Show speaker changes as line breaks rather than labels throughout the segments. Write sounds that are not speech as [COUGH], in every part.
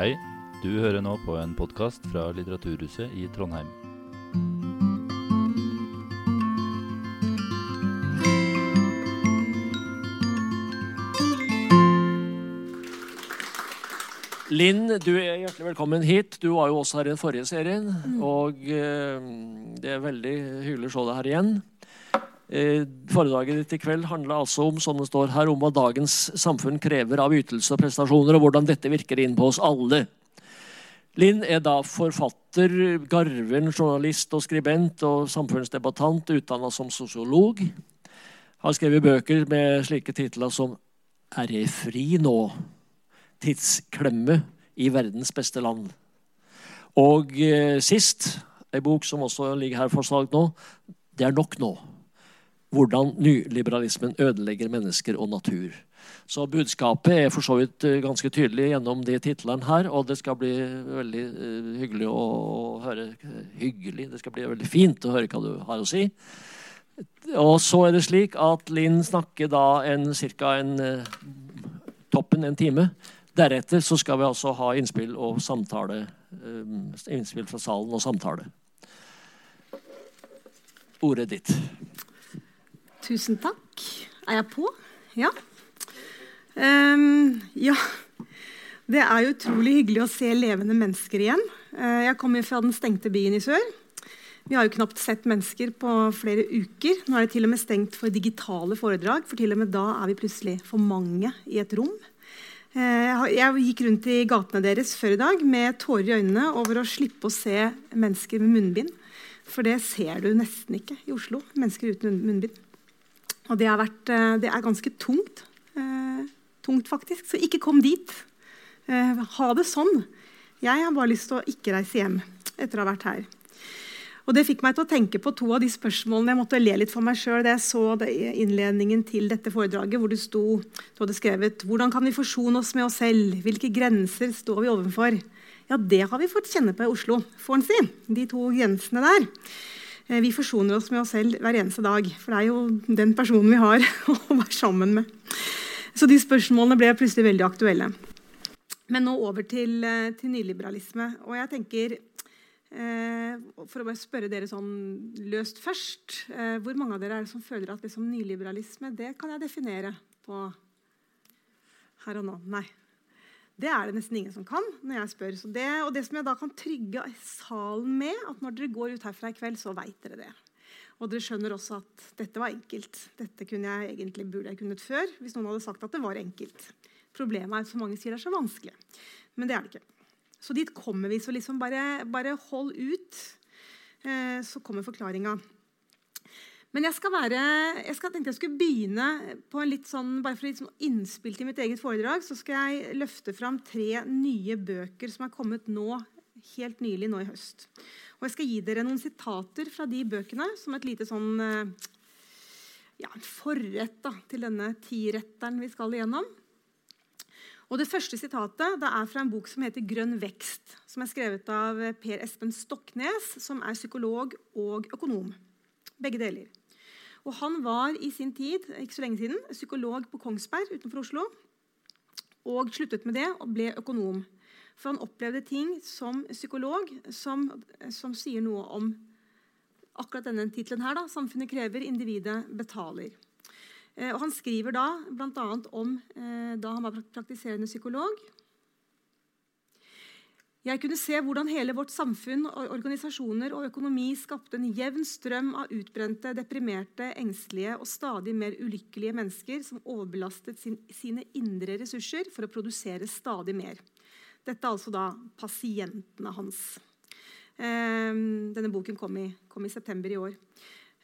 Hei, du hører nå på en podkast fra Litteraturhuset i Trondheim.
Linn, du er hjertelig velkommen hit. Du var jo også her i den forrige serien. Og eh, det er veldig hyggelig å se deg her igjen. Eh, foredraget ditt i kveld handla altså om som det står her, om hva dagens samfunn krever av ytelser og prestasjoner, og hvordan dette virker inn på oss alle. Linn er da forfatter, garven, journalist og skribent og samfunnsdebattant, utdanna som sosiolog. Har skrevet bøker med slike titler som 'Er jeg fri nå?' 'Tidsklemme i verdens beste land'. Og eh, sist, ei bok som også ligger her for salg nå, 'Det er nok nå'. Hvordan nyliberalismen ødelegger mennesker og natur. Så budskapet er for så vidt eh, ganske tydelig gjennom de titlene her, og det skal bli veldig eh, hyggelig å høre Hyggelig? Det skal bli veldig fint å høre hva du har å si. Og så er det slik at Linn snakker da en, en eh, toppen en time. Deretter så skal vi altså ha innspill og samtale. innspill fra salen og samtale. Ordet ditt.
Tusen takk. Er jeg på? Ja. Um, ja. Det er utrolig hyggelig å se levende mennesker igjen. Uh, jeg kommer fra den stengte byen i sør. Vi har jo knapt sett mennesker på flere uker. Nå er det til og med stengt for digitale foredrag, for til og med da er vi plutselig for mange i et rom. Eh, Jeg gikk rundt i gatene deres før i dag med tårer i øynene over å slippe å se mennesker med munnbind. For det ser du nesten ikke i Oslo. Mennesker uten munnbind. Og det, vært, eh, det er ganske tungt. Eh, tungt, faktisk. Så ikke kom dit. Eh, ha det sånn. Jeg har bare lyst til å ikke reise hjem etter å ha vært her. Og Det fikk meg til å tenke på to av de spørsmålene jeg måtte le litt for meg sjøl da jeg så innledningen til dette foredraget, hvor det sto, du hadde skrevet 'Hvordan kan vi forsone oss med oss selv? Hvilke grenser står vi overfor?' Ja, det har vi fått kjenne på i Oslo, får en si. De to grensene der. Eh, Vi forsoner oss med oss selv hver eneste dag. For det er jo den personen vi har [LAUGHS] å være sammen med. Så de spørsmålene ble plutselig veldig aktuelle. Men nå over til, eh, til nyliberalisme. Og jeg tenker eh, For å bare spørre dere sånn løst først Hvor mange av dere er det som føler at liksom, nyliberalisme det kan jeg definere på her og nå? Nei. Det er det nesten ingen som kan. når jeg spør. Det, og det som jeg da kan trygge salen med, at når dere går ut herfra i kveld, så veit dere det. Og dere skjønner også at dette var enkelt. Dette kunne jeg egentlig, burde jeg kunnet før hvis noen hadde sagt at det var enkelt. Problemet er at så mange sier det er så vanskelig. Men det er det ikke. Så dit kommer vi. Så liksom bare, bare hold ut, eh, så kommer forklaringa. Men jeg skal være, jeg skal, tenkte jeg skulle begynne på en litt sånn, bare for litt sånn innspill til mitt eget foredrag. Så skal jeg løfte fram tre nye bøker som er kommet nå, helt nylig nå i høst. Og jeg skal gi dere noen sitater fra de bøkene som et lite sånn eh, ja, forrett da, til denne tiretteren vi skal igjennom. Og Det første sitatet det er fra en bok som heter 'Grønn vekst', som er skrevet av Per Espen Stoknes, som er psykolog og økonom. Begge deler. Og Han var i sin tid ikke så lenge siden, psykolog på Kongsberg utenfor Oslo. Og sluttet med det og ble økonom. For han opplevde ting som psykolog som, som sier noe om akkurat denne tittelen her. Da, 'Samfunnet krever, individet betaler'. Eh, og Han skriver da bl.a. om eh, da han var praktiserende psykolog. Jeg kunne se hvordan hele vårt samfunn, organisasjoner og økonomi skapte en jevn strøm av utbrente, deprimerte, engstelige og stadig mer ulykkelige mennesker som overbelastet sin, sine indre ressurser for å produsere stadig mer. Dette er altså da pasientene hans. Eh, denne boken kom i, kom i september i år.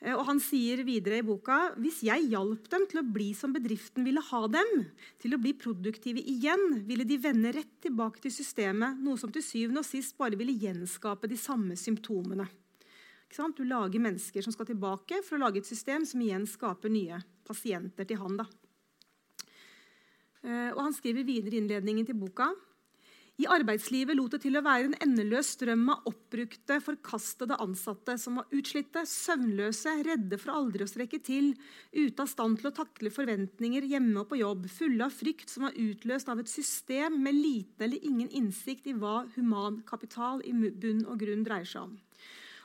Eh, Og Han sier videre i boka hvis jeg hjalp dem til å bli som bedriften ville ha dem, til å bli produktive igjen, ville de vende rett tilbake til systemet, noe som til syvende og sist bare ville gjenskape de samme symptomene. Du lager mennesker som skal tilbake for å lage et system som igjen skaper nye pasienter til han. da. Eh, Og Han skriver videre i innledningen til boka I arbeidslivet lot det til å være en endeløs strøm av oppbrukte, forkastede ansatte som var utslitte, søvnløse, redde for aldri å strekke til, ute av stand til å takle forventninger hjemme og på jobb, fulle av frykt som var utløst av et system med liten eller ingen innsikt i hva humankapital i bunn og grunn dreier seg om.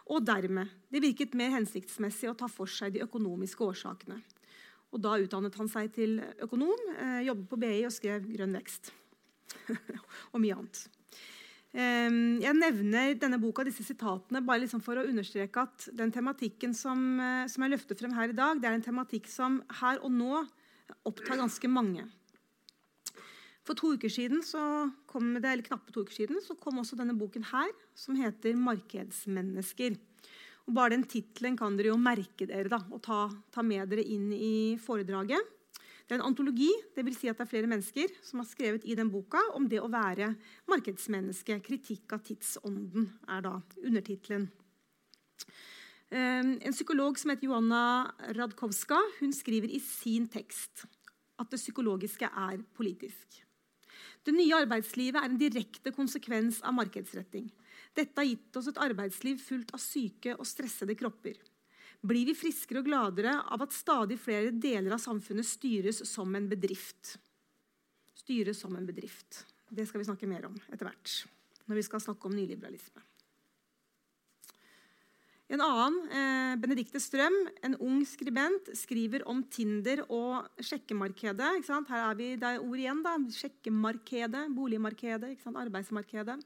Og dermed det virket mer hensiktsmessig å ta for seg de økonomiske årsakene. Og Da utdannet han seg til økonom, eh, jobbet på BI og skrev 'Grønn vekst'. [LAUGHS] og mye annet. Jeg nevner denne boka, disse sitatene bare liksom for å understreke at den tematikken som, eh, som, jeg løfter frem her i dag, det er en tematikk som her og nå opptar ganske mange. For to uker siden så kom det, eller knappe to uker siden så kom også denne boken her, som heter 'Markedsmennesker'. Og bare den tittelen kan dere jo merke dere da, og ta, ta med dere inn i foredraget. Det er en antologi, dvs. Si at det er flere mennesker som har skrevet i den boka om det å være markedsmenneske. 'Kritikk av tidsånden' er da undertittelen. Ehm, en psykolog som heter Joanna Radkowska, hun skriver i sin tekst at det psykologiske er politisk. Det nye arbeidslivet er en direkte konsekvens av markedsretting. Dette har gitt oss et arbeidsliv fullt av syke og stressede kropper blir vi friskere og gladere av at stadig flere deler av samfunnet styres som en bedrift. Styres som en bedrift. Det skal vi snakke mer om etter hvert, når vi skal snakke om nyliberalisme. En annen, eh, Benedicte Strøm, en ung skribent, skriver om Tinder og sjekkemarkedet. Her er vi, Det er ord igjen. da, Sjekkemarkedet, boligmarkedet, arbeidsmarkedet.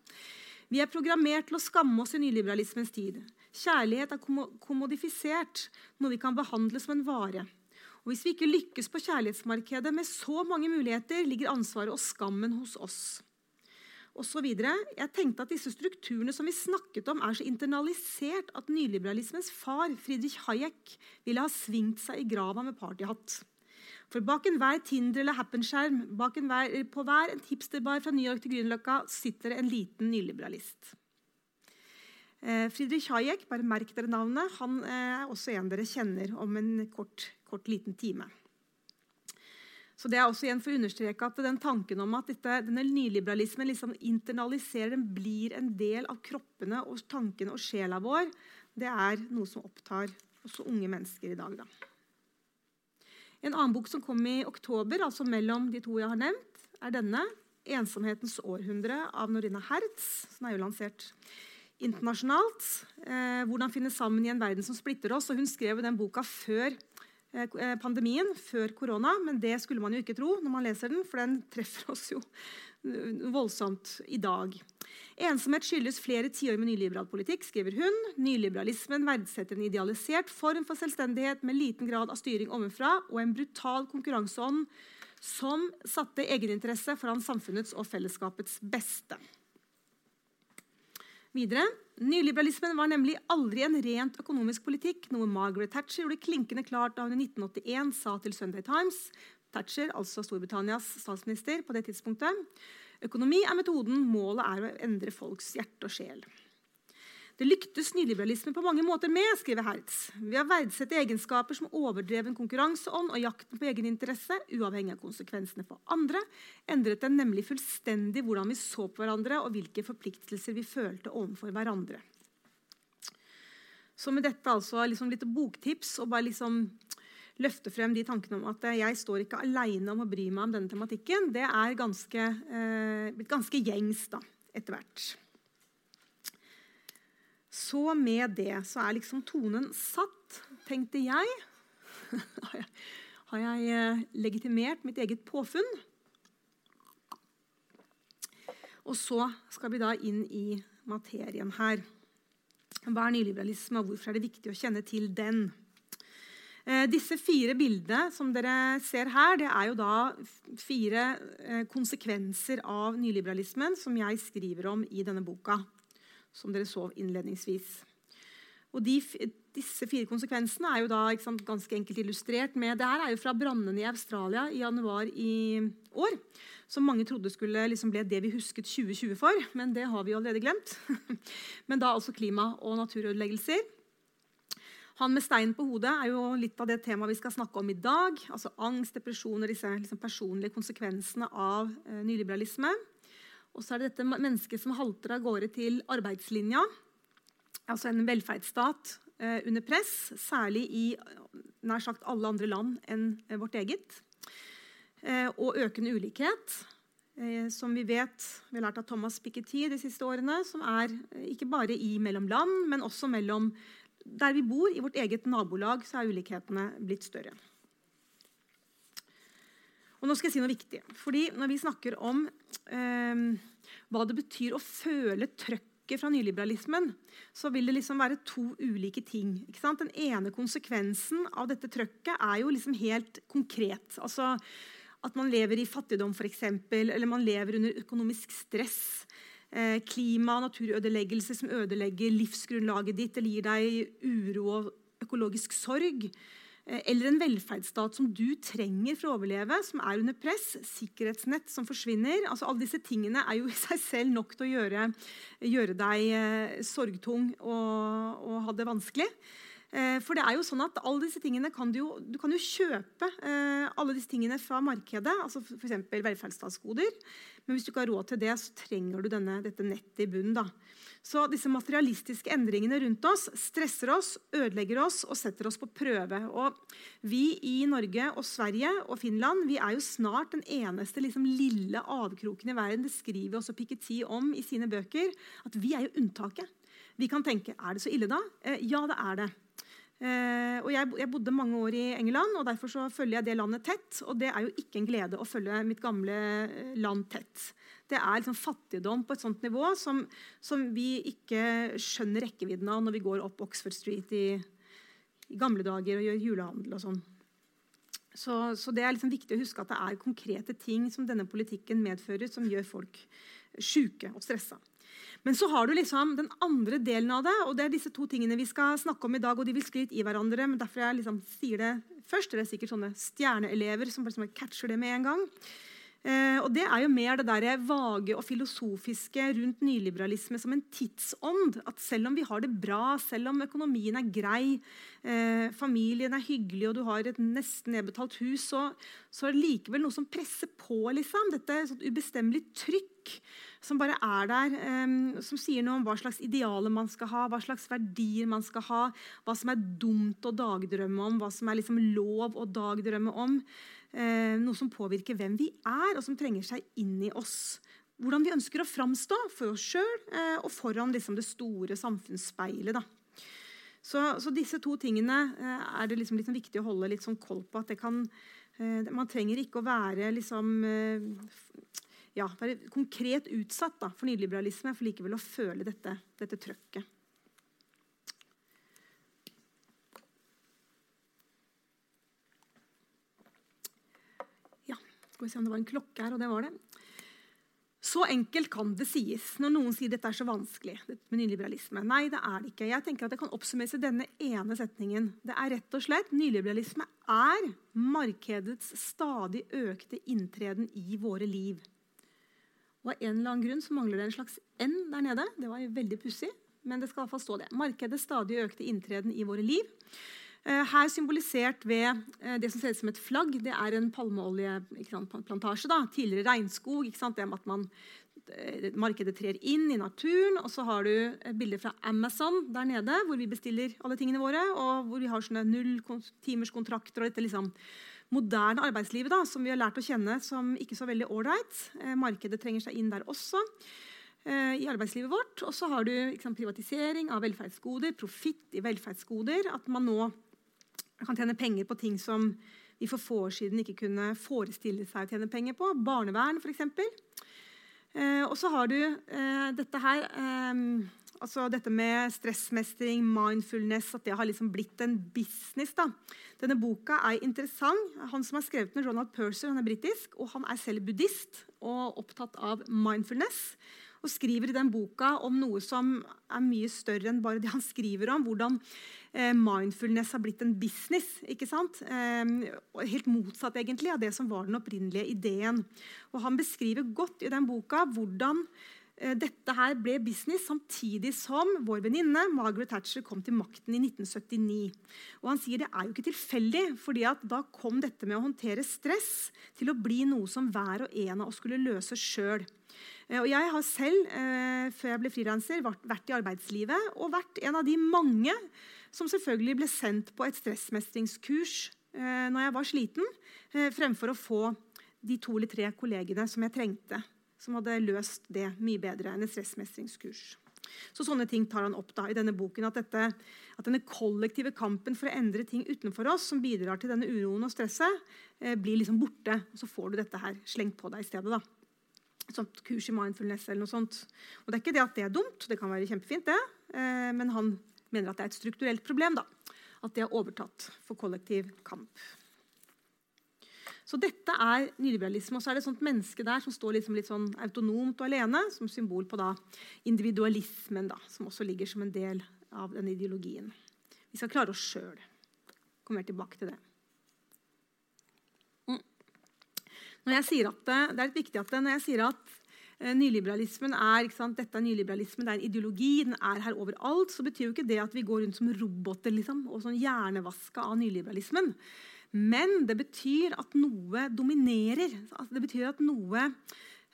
Vi er programmert til å skamme oss i nyliberalismens tid. Kjærlighet er kommodifisert, noe vi kan behandle som en vare. Og Hvis vi ikke lykkes på kjærlighetsmarkedet med så mange muligheter, ligger ansvaret og skammen hos oss. Og så videre. Jeg tenkte at disse strukturene som vi snakket om, er så internalisert at nyliberalismens far, Friedrich Hayek, ville ha svingt seg i grava med partyhatt. For bak enhver Tinder- eller Happen-skjerm, på hver en hipsterbar fra New York til Grünerløkka, sitter det en liten nyliberalist. Eh, Friedrich Hayek, bare merk dere navnet, han eh, er også en dere kjenner om en kort, kort liten time. Så det er også igjen for å understreke at den tanken om at dette, denne nyliberalismen liksom internaliserer, den blir en del av kroppene og tankene og sjela vår, det er noe som opptar også unge mennesker i dag. Da. En annen bok som kom i oktober, altså mellom de to jeg har nevnt, er denne. 'Ensomhetens århundre' av Norina Hertz. som er jo lansert internasjonalt. Eh, 'Hvordan finne sammen i en verden som splitter oss'. Og hun skrev den boka før Eh, eh, pandemien før korona, men det skulle man jo ikke tro når man leser den, for den [LAUGHS] treffer oss jo voldsomt i dag. Ensomhet skyldes flere tiår med nyliberal politikk, skriver hun. Nyliberalismen verdsetter en idealisert form for selvstendighet med liten grad av styring ovenfra og en brutal konkurranseånd som satte egeninteresse foran samfunnets og fellesskapets beste. Videre Nyliberalismen var nemlig aldri en rent økonomisk politikk, noe Margaret Thatcher gjorde klinkende klart da hun i 1981 sa til Sunday Times Thatcher, altså Storbritannias statsminister på det tidspunktet. Økonomi er metoden, målet er å endre folks hjerte og sjel. Det lyktes nyliberalismen på mange måter med, skriver Hertz, ved å verdsette egenskaper som overdreven konkurranseånd og jakten på egen interesse, uavhengig av konsekvensene for andre, endret den nemlig fullstendig hvordan vi så på hverandre og hvilke forpliktelser vi følte overfor hverandre. Så med dette altså liksom litt boktips og bare liksom løfte frem de tankene om at jeg står ikke aleine om å bry meg om denne tematikken, det er ganske, eh, ganske gjengs da, etter hvert. Så med det så er liksom tonen satt, tenkte [LAUGHS] jeg. Har jeg eh, legitimert mitt eget påfunn? Og så skal vi da inn i materien her. Hva er nyliberalisme, og hvorfor er det viktig å kjenne til den? Eh, disse fire bildene som dere ser her, det er jo da fire eh, konsekvenser av nyliberalismen som jeg skriver om i denne boka som dere så innledningsvis. Og de, disse fire konsekvensene er jo da sant, ganske enkelt illustrert med Det her er jo fra brannene i Australia i januar i år. Som mange trodde skulle liksom bli det vi husket 2020 for, men det har vi allerede glemt. [LAUGHS] men da altså klima- og naturødeleggelser. Han med steinen på hodet er jo litt av det temaet vi skal snakke om i dag. altså Angst, depresjon og disse liksom, personlige konsekvensene av eh, nyliberalisme. Og så er det dette mennesket som halter av gårde til arbeidslinja. Altså en velferdsstat eh, under press, særlig i nær sagt alle andre land enn eh, vårt eget. Eh, og økende ulikhet, eh, som vi vet vi har lært av Thomas Piketty de siste årene, som er eh, ikke bare i mellom land, men også mellom der vi bor, i vårt eget nabolag, så er ulikhetene blitt større. Og nå skal jeg si noe viktig. Fordi Når vi snakker om eh, hva det betyr å føle trøkket fra nyliberalismen, så vil det liksom være to ulike ting. Den ene konsekvensen av dette trøkket er jo liksom helt konkret. Altså At man lever i fattigdom, f.eks., eller man lever under økonomisk stress. Eh, klima- og naturødeleggelser som ødelegger livsgrunnlaget ditt eller gir deg uro og økologisk sorg. Eh, eller en velferdsstat som du trenger for å overleve, som er under press. Sikkerhetsnett som forsvinner. Altså, alle disse tingene er jo i seg selv nok til å gjøre, gjøre deg eh, sorgtung og, og, ha det vanskelig. Eh, for det er jo sånn at alle disse tingene kan du, jo, du kan jo kjøpe alle disse tingene fra markedet. altså F.eks. velferdsstatsgoder. Men hvis du ikke har råd til det, så trenger du denne, dette nettet i bunnen. da. Så disse materialistiske endringene rundt oss stresser oss, ødelegger oss og setter oss på prøve. Og vi i Norge og Sverige og Finland vi er jo snart den eneste liksom, lille avkroken i verden. Det skriver også Piketty om i sine bøker. At vi er jo unntaket. Vi kan tenke er det så ille da? Eh, ja, det er det. Eh, og jeg, jeg, bodde mange år i England, og derfor så følger jeg det landet tett. Og det er jo ikke en glede å følge mitt gamle eh, land tett. Det er liksom fattigdom på et sånt nivå som, som, vi ikke skjønner rekkevidden av når vi går opp Oxford Street i, i gamle dager og gjør julehandel og sånn. Så, så, det er liksom viktig å huske at det er konkrete ting som denne politikken medfører, som gjør folk sjuke og stressa. Men så har du liksom den andre delen av det, og det er disse to tingene vi skal snakke om i dag. og De vil skrive i hverandre, men derfor jeg liksom sier det først. Det er sikkert sånne stjerneelever som bare catcher det med en gang. Eh, og Det er jo mer det der vage og filosofiske rundt nyliberalisme som en tidsånd. At selv om vi har det bra, selv om økonomien er grei, eh, familien er hyggelig og du har et nesten nedbetalt hus, så, så er det likevel noe som presser på. liksom. Dette sånn ubestemmelig trykk som bare er der, um, som sier noe om hva slags idealer man skal ha, hva slags verdier man skal ha, hva som er dumt å dagdrømme om, hva som er liksom lov å dagdrømme om. Uh, noe som påvirker hvem vi er, og som trenger seg inn i oss. Hvordan vi ønsker å framstå for oss sjøl eh, og foran liksom, det store samfunnsspeilet. Så, så, disse to tingene uh, er det liksom, liksom viktig å holde litt sånn koll på. at det kan man trenger ikke å være liksom, ja, være konkret utsatt da, for nyliberalisme, for likevel å føle dette, dette trøkket. Ja, skal vi se om det var en klokke her, og det var det. Så enkelt kan det sies når noen sier dette er så vanskelig. med nyliberalisme. Nei, det er det ikke. Jeg tenker at Det kan oppsummeres i denne ene setningen. Det er rett og slett Nyliberalisme er markedets stadig økte inntreden i våre liv. Og av en eller annen grunn så mangler det en slags N der nede. Det var veldig pussig, men det skal i hvert fall stå det. Markedet stadig økte inntreden i våre liv. Eh, her symbolisert ved eh, det som ser ut som et flagg. Det er en palmeoljeplantasje. Tidligere regnskog. Det med at man, eh, markedet trer inn i naturen. Og så har du bilder fra Amazon der nede, hvor vi bestiller alle tingene våre. Og hvor vi har sånne null og dette liksom moderne arbeidslivet, da, som vi har lært å kjenne som ikke så veldig ålreit. Eh, markedet trenger seg inn der også. Eh, i arbeidslivet vårt. Og så har du liksom, privatisering av velferdsgoder, profitt i velferdsgoder. At man nå kan tjene penger på ting som vi for få år siden ikke kunne forestille seg å tjene penger på. Barnevern, f.eks. Eh, og så har du eh, dette her Altså dette med stressmestring, mindfulness, at det har liksom blitt en business. da. Denne boka er interessant. Han som har skrevet den, Ronald Purser, han er britisk, og han er selv buddhist og opptatt av mindfulness. Og skriver i den boka om noe som er mye større enn bare det han skriver om. Hvordan eh, mindfulness har blitt en business. ikke sant? Eh, helt motsatt egentlig av det som var den opprinnelige ideen. Og Han beskriver godt i den boka hvordan dette her ble business samtidig som vår venninne Margaret Thatcher kom til makten i 1979. Og han sier det er jo ikke tilfeldig, fordi da kom dette med å håndtere stress til å bli noe som hver og en av oss skulle løse sjøl. Eh, og jeg har selv, eh, før jeg ble frilanser, vært i arbeidslivet og vært en av de mange som selvfølgelig ble sendt på et stressmestringskurs eh, når jeg var sliten, eh, fremfor å få de to eller tre kollegene som jeg trengte som hadde løst det mye bedre enn et stressmestringskurs. Så Sånne ting tar han opp da i denne boken. At, dette, at, denne kollektive kampen for å endre ting utenfor oss, som bidrar til denne uroen og stresset, eh, blir liksom borte. Og så får du dette her slengt på deg i stedet. da. Sånt kurs i mindfulness eller noe sånt. Og Det er ikke det at det er dumt, det kan være kjempefint, det. Eh, men han mener at det er et strukturelt problem. da. At det er overtatt for kollektiv kamp. Så dette er nyliberalisme. Og så er det et sånt menneske der som står liksom litt sånn autonomt og alene, som symbol på da individualismen, da, som også ligger som en del av den ideologien. Vi skal klare oss sjøl. Kommer tilbake til det. Mm. Når jeg sier at det, det er viktig at det, når jeg sier at eh, nyliberalismen er, dette er nyliberalismen, det er en ideologi, den er her overalt, så betyr jo ikke det at vi går rundt som roboter liksom, og sånn hjernevaska av nyliberalismen. Men det betyr at noe dominerer. Altså det betyr at noe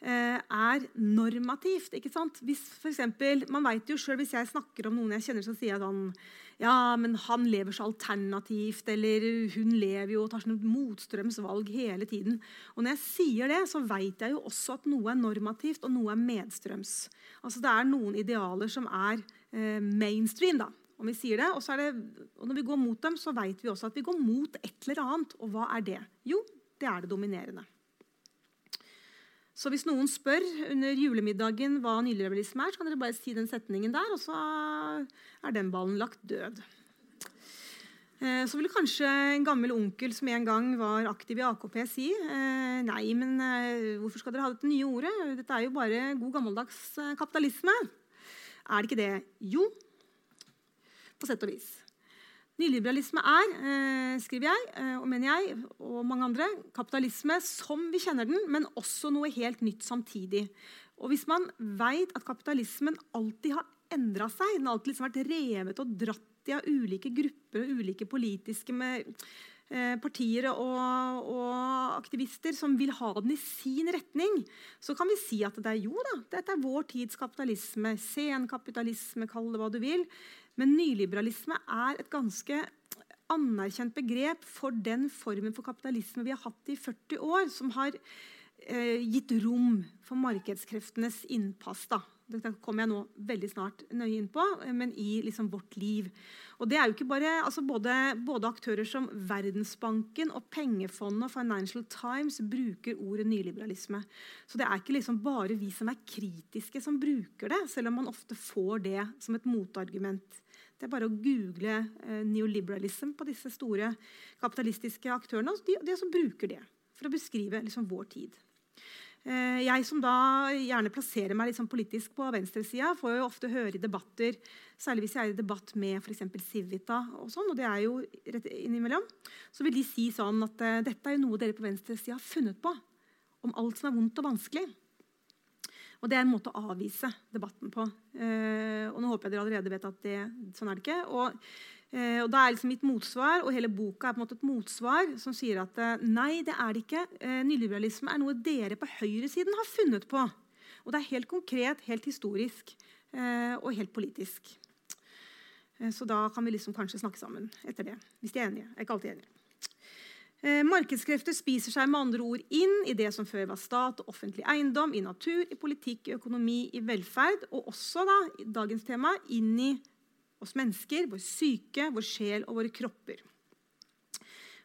eh, er normativt. ikke sant? Hvis for eksempel, man vet jo selv, hvis jeg snakker om noen jeg kjenner, så sier jeg sånn Ja, men han lever så alternativt, eller hun lever jo og tar sånn motstrømsvalg hele tiden. Og når jeg sier det, så vet jeg jo også at noe er normativt, og noe er medstrøms. Altså Det er noen idealer som er eh, mainstream. da om vi sier det. Og, det, og når vi går mot dem, så vet vi også at vi går mot et eller annet. Og hva er det? Jo, det er det dominerende. Så hvis noen spør under julemiddagen hva nyliberalisme er, så kan dere bare si den setningen der, og så er den ballen lagt død. Eh, så ville kanskje en gammel onkel som en gang var aktiv i AKP, si eh, nei, men eh, hvorfor skal dere ha dette nye ordet? Dette er jo bare god gammeldags kapitalisme. Er det ikke det? Jo, på sett og vis. Nyliberalisme er, eh, skriver jeg eh, og mener jeg, og mange andre, kapitalisme som vi kjenner den, men også noe helt nytt samtidig. Og Hvis man vet at kapitalismen alltid har endra seg, den har alltid liksom vært revet og dratt i av ulike grupper og ulike politiske med, eh, partier og, og, aktivister som vil ha den i sin retning, så kan vi si at det er jo da, dette er vår tids kapitalisme. Senkapitalisme, kall det hva du vil. Men nyliberalisme er et ganske anerkjent begrep for den formen for kapitalisme vi har hatt i 40 år, som har eh, gitt rom for markedskreftenes innpass. Da. Dette kommer jeg nå veldig snart nøye inn på, men i liksom vårt liv. Og det er jo ikke bare, altså både, både, aktører som Verdensbanken og Pengefondet og Financial Times bruker ordet nyliberalisme. Så det er ikke liksom bare vi som er kritiske, som bruker det, selv om man ofte får det som et motargument. Det er bare å google eh, neoliberalism på disse store kapitalistiske aktørene. og de, de som bruker det for å beskrive liksom vår tid. Eh, jeg som da gjerne plasserer meg liksom politisk på venstresida, får jo ofte høre i debatter, særlig hvis jeg er i debatt med f.eks. Civita, og sånn, og det er jo rett innimellom, så vil de si sånn at uh, dette er jo noe dere på venstresida har funnet på. Om alt som er vondt og vanskelig. Og Det er en måte å avvise debatten på. Uh, og nå håper jeg dere allerede vet at det, sånn er det ikke. Og Eh, og da er liksom mitt motsvar, og hele boka er på en måte et motsvar som sier at eh, nei, det er det ikke. Eh, nyliberalisme er noe dere på høyresiden har funnet på. Og det er helt konkret, helt historisk eh, og helt politisk. Eh, så da kan vi liksom kanskje snakke sammen etter det. Hvis de er enige. Jeg er ikke alltid enig. Eh, markedskrefter spiser seg med andre ord inn i det som før var stat og offentlig eiendom, i natur, i politikk, i økonomi, i velferd, og også da, dagens tema, inn i oss mennesker, vår syke, vår sjel og våre kropper.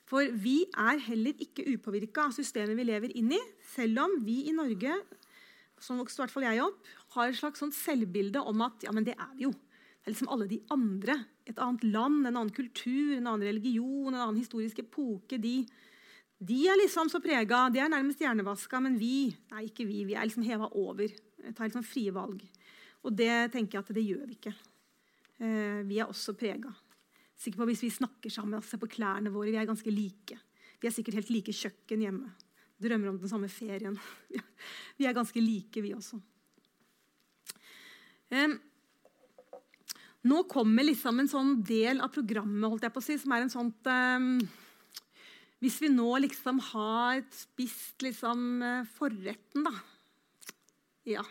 For vi er heller ikke upåvirka av systemet vi lever inn i, selv om vi i Norge som vokste i hvert fall jeg opp, har et slags sånn selvbilde om at ja, men det er vi jo. Det er liksom alle de andre. Et annet land, en annen kultur, en annen religion, en annen historisk epoke. De, de er liksom så prega. De er nærmest hjernevaska. Men vi nei, ikke vi, vi er liksom heva over. Tar liksom frie valg. Og det tenker jeg at det gjør vi ikke. Eh, vi er også prega. Sikker på Hvis vi snakker sammen ser på klærne våre, vi er ganske like. Vi er sikkert helt like kjøkken hjemme. Drømmer om den samme ferien. [LAUGHS] Vi er ganske like, vi også. Nå kommer liksom en sånn del av programmet holdt jeg på å si, som er en sånt um, Hvis vi nå liksom har spist liksom forretten, da ja,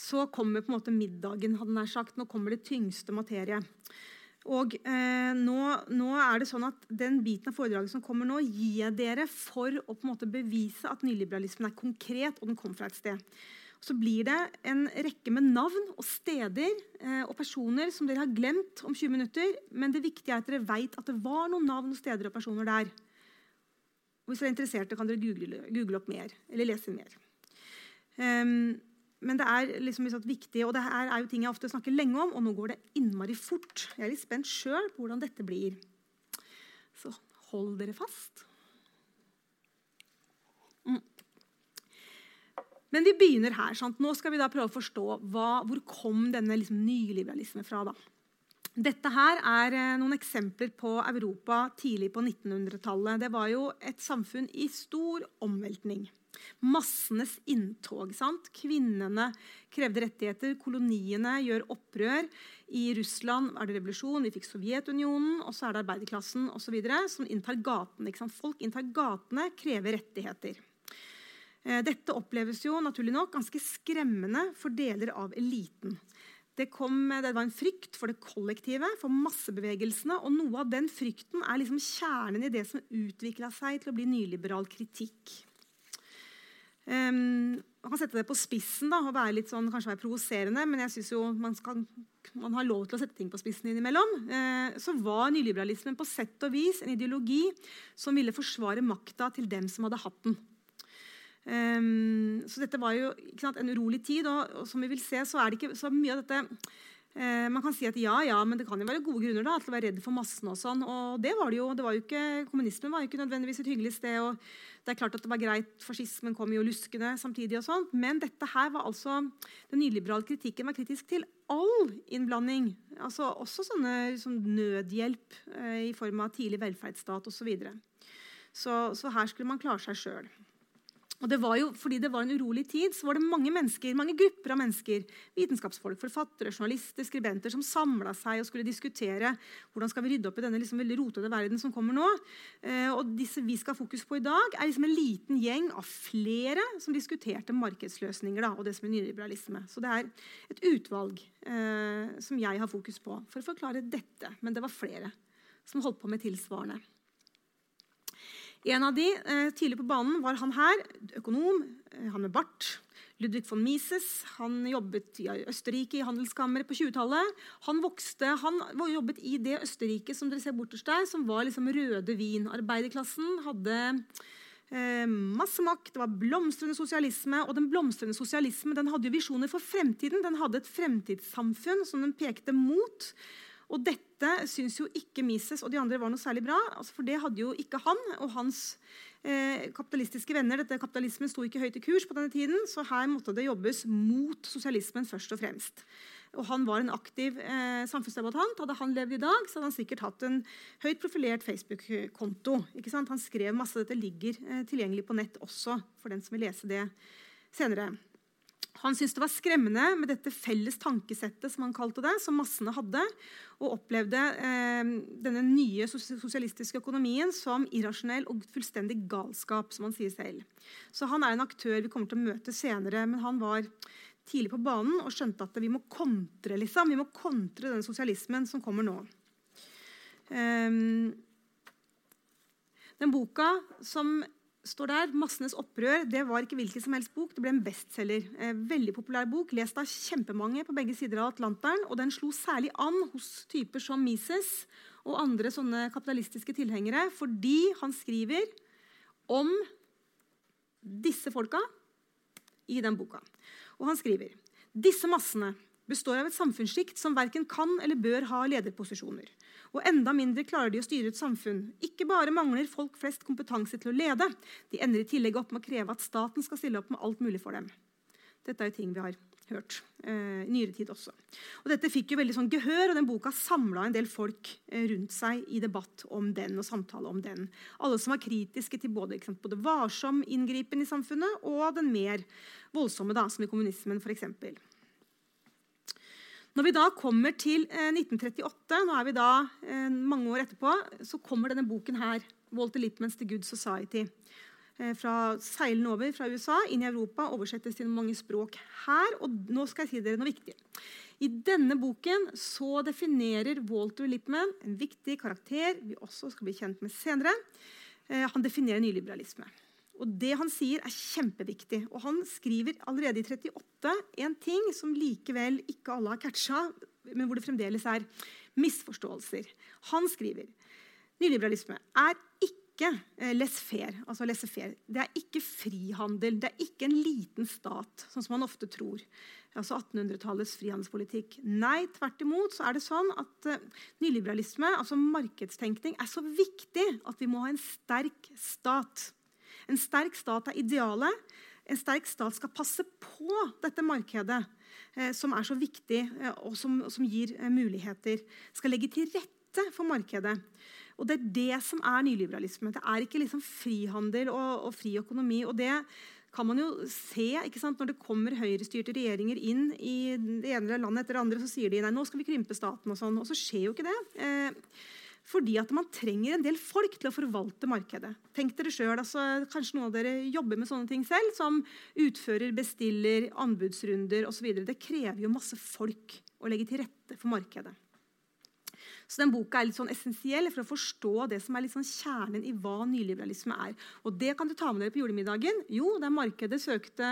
Så kommer på en måte middagen. hadde nær sagt. Nå kommer det tyngste materie. Og eh, nå, nå, er det sånn at Den biten av foredraget som kommer nå, gir jeg dere for å på en måte bevise at nyliberalismen er konkret, og den kommer fra et sted. Så blir det en rekke med navn og steder eh, og personer som dere har glemt om 20 minutter. Men det viktige er at dere vet at det var noen navn, og steder og personer der. Og hvis dere er interesserte, kan dere google, google opp mer eller lese mer. Um, men det er liksom viktig, og det her er jo ting jeg ofte snakker lenge om, og nå går det innmari fort. Jeg er litt spent sjøl på hvordan dette blir. Så hold dere fast. Mm. Men vi begynner her. Sant? Nå skal vi da prøve å forstå hva, hvor kom denne liksom nyliberalismen fra. da. Dette her er eh, noen eksempler på Europa tidlig på 1900-tallet. Det var jo et samfunn i stor omveltning. Massenes inntog. sant? Kvinnene krevde rettigheter. Koloniene gjør opprør. I Russland er det revolusjon. Vi fikk Sovjetunionen. Og så er det arbeiderklassen osv. som inntar gatene. Folk inntar gatene, krever rettigheter. Eh, dette oppleves jo naturlig nok ganske skremmende for deler av eliten. Det, kom, det, var en frykt for det kollektive, for massebevegelsene. Og noe av den frykten er liksom kjernen i det som utvikla seg til å bli nyliberal kritikk. Um, man kan sette det på spissen da, og være litt sånn, kanskje være provoserende, men jeg synes jo man, skal, man har lov til å sette ting på spissen innimellom. Eh, så var nyliberalismen på sett og vis en ideologi som ville forsvare makta til dem som hadde hatt den. Um, så dette var jo sant, en urolig tid, og, og, som vi vil se, så er det ikke så mye av dette Eh, man kan si at ja, ja, men det kan jo være gode grunner da, til å være redd for massene. Og sånn, og det var det jo. det var jo ikke, Kommunismen var jo ikke nødvendigvis et hyggelig sted. og det er klart at det var greit, Fascismen kom jo luskende samtidig. og sånt, Men dette her var altså, den nyliberale kritikken var kritisk til all innblanding. altså Også sånne sånn nødhjelp eh, i form av tidlig velferdsstat osv. Så, så Så her skulle man klare seg sjøl. Og det var jo, fordi det var en urolig tid, så var det mange mennesker, mange grupper av mennesker, vitenskapsfolk, forfattere, journalister, skribenter, som samla seg og skulle diskutere hvordan skal vi rydde opp i denne liksom veldig rotete verden som kommer nå. Eh, og disse vi skal ha fokus på i dag, er liksom en liten gjeng av flere som diskuterte markedsløsninger da, og det som er nyliberalisme. Så det er et utvalg eh, som jeg har fokus på for å forklare dette. Men det var flere som holdt på med tilsvarende. En av de eh, tidlig på banen var han her, økonom, eh, han med bart. Ludvig von Mises han jobbet i Østerrike i handelskammeret på 20-tallet. Han vokste, han jobbet i det Østerrike som dere ser bortest der, som var liksom røde vin. Arbeiderklassen hadde eh, masse makt, det var blomstrende sosialisme. Og den blomstrende sosialismen den hadde jo visjoner for fremtiden. Den hadde et fremtidssamfunn som den pekte mot. Og dette syns jo ikke Mises og de andre var noe særlig bra. Altså for det hadde jo ikke han og hans eh, kapitalistiske venner. Dette Kapitalismen sto ikke høyt i kurs på denne tiden, så her måtte det jobbes mot sosialismen først og fremst. Og han var en aktiv eh, samfunnsdebattant. Hadde han levd i dag, så hadde han sikkert hatt en høyt profilert Facebook-konto. Han skrev masse. Dette ligger eh, tilgjengelig på nett også, for den som vil lese det senere. Han syntes det var skremmende med dette felles tankesettet som han kalte det, som massene hadde, og opplevde eh, denne nye sosialistiske økonomien som irrasjonell og fullstendig galskap. som han sier selv. Så Han er en aktør vi kommer til å møte senere, men han var tidlig på banen og skjønte at vi må kontre liksom. Vi må kontre den sosialismen som kommer nå. Um, den boka som står der, 'Massenes opprør' det var ikke hvilken som helst bok. Det ble en bestselger. Eh, veldig populær bok, Lest av kjempemange på begge sider av Atlanteren. Og den slo særlig an hos typer som Mises og andre sånne kapitalistiske tilhengere fordi han skriver om disse folka i den boka. Og han skriver disse massene består av et samfunnssjikt som verken kan eller bør ha lederposisjoner. Og enda mindre klarer de å styre et samfunn. Ikke bare mangler folk flest kompetanse til å lede, de ender i tillegg opp med å kreve at staten skal stille opp med alt mulig for dem. Dette er jo ting vi har hørt eh, i nyere tid også. Og Dette fikk jo veldig sånn gehør, og den boka samla en del folk eh, rundt seg i debatt om den og samtale om den. Alle som var kritiske til både, sant, både varsom inngripen i samfunnet og den mer voldsomme, da, som i kommunismen f.eks. Når vi da kommer til 1938, nå er vi da mange år etterpå, så kommer denne boken her, Walter Lippmans The Good Society. Fra seilende over fra USA inn i Europa, oversettes til mange språk her. Og nå skal jeg si dere noe viktig. I denne boken så definerer Walter Lippmann en viktig karakter vi også skal bli kjent med senere. Han definerer nyliberalisme. Og Det han sier, er kjempeviktig. Og Han skriver allerede i 38 en ting som likevel ikke alle har catcha, men hvor det fremdeles er misforståelser. Han skriver nyliberalisme er ikke eh, laissez-faire. Altså laissez det er ikke frihandel. Det er ikke en liten stat, sånn som man ofte tror. Altså 1800-tallets frihandelspolitikk. Nei, tvert imot så er det sånn at uh, nyliberalisme, altså markedstenkning, er så viktig at vi må ha en sterk stat. En sterk stat er idealet. En sterk stat skal passe på dette markedet, eh, som er så viktig eh, og som, som gir eh, muligheter. Skal legge til rette for markedet. Og Det er det som er nyliberalisme. Det er ikke liksom frihandel og, og fri økonomi. og det kan man jo se Når det kommer høyrestyrte regjeringer inn i det ene landet etter det andre, så sier de nei, nå skal vi krympe staten. Og sånn, og så skjer jo ikke det. Eh, fordi at man trenger en del folk til å forvalte markedet. Tenk dere selv, altså, Kanskje noen av dere jobber med sånne ting selv, som utfører, bestiller, anbudsrunder osv. Det krever jo masse folk å legge til rette for markedet. Så den boka er litt sånn essensiell for å forstå det som er litt sånn kjernen i hva nyliberalisme er. Og det kan du ta med dere på julemiddagen. Jo, det er markedet søkte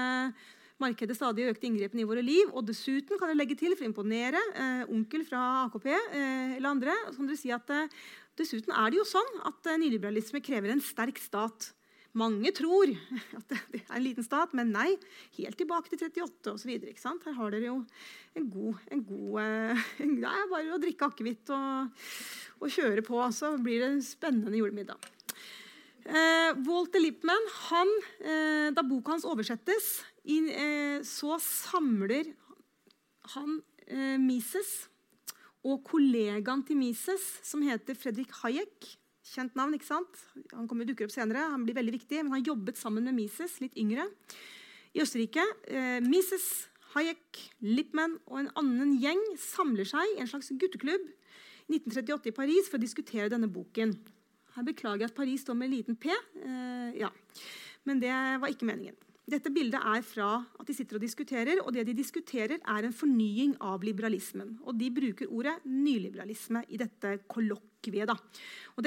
markedet stadig økte inngrepene i våre liv. Og dessuten kan jeg legge til, for å imponere eh, onkel fra AKP eh, eller andre, kan dere si at eh, dessuten er det jo sånn at eh, nyliberalisme krever en sterk stat. Mange tror [LAUGHS] at det er en liten stat, men nei. Helt tilbake til 38 osv. Her har dere jo en god, en god eh, [LAUGHS] Det er bare å drikke akevitt og, og, kjøre på, så blir det en spennende julemiddag. Eh, Walter Lippmann, han, eh, da boka hans oversettes, så samler han eh, Mises og kollegaen til Mises, som heter Fredrik Hayek Kjent navn, ikke sant? Han kommer dukker opp senere, han blir veldig viktig, men han jobbet sammen med Mises, litt yngre, i Østerrike. Eh, Mises, Hayek, Lippmann og en annen gjeng samler seg i en slags gutteklubb 1938 i Paris for å diskutere denne boken. Her beklager jeg at Paris står med en liten P, eh, ja. men det var ikke meningen. Dette bildet er fra at de sitter og diskuterer, og det de diskuterer, er en fornying av liberalismen. Og de bruker ordet nyliberalisme i dette kollokviet.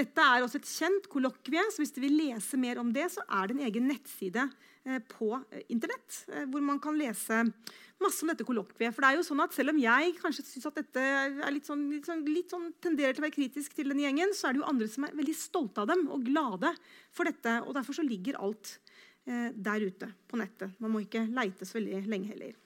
Dette er også et kjent kollokvie, så hvis du vil lese mer om det, så er det en egen nettside eh, på eh, Internett eh, hvor man kan lese masse om dette kollokviet. For det er jo sånn at selv om jeg kanskje syns at dette er litt sånn, litt, sånn, litt sånn, tenderer til å være kritisk til denne gjengen, så er det jo andre som er veldig stolte av dem og glade for dette. og Derfor så ligger alt der ute på nettet. Man må ikke leite så veldig lenge heller.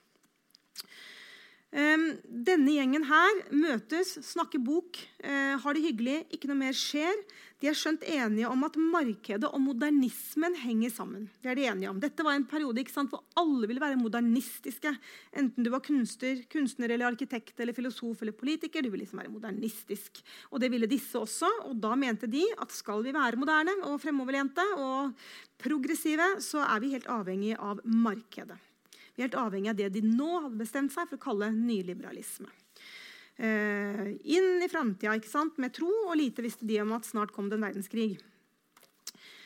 Denne gjengen her møtes, snakker bok, eh, har det hyggelig, ikke noe mer skjer. De er skjønt enige om at markedet og modernismen henger sammen. Det er de enige om. Dette var en periode sant, hvor alle ville være modernistiske. Enten du var kunstner, kunstner eller arkitekt eller filosof eller politiker. Du ville liksom være modernistisk. Og det ville disse også. Og da mente de at skal vi være moderne og fremoverlente og progressive, så er vi helt avhengig av markedet. Vi er helt avhengig av det de nå hadde bestemt seg for å kalle nyliberalisme. Eh, inn i framtida med tro, og lite visste de om at snart kom det en verdenskrig.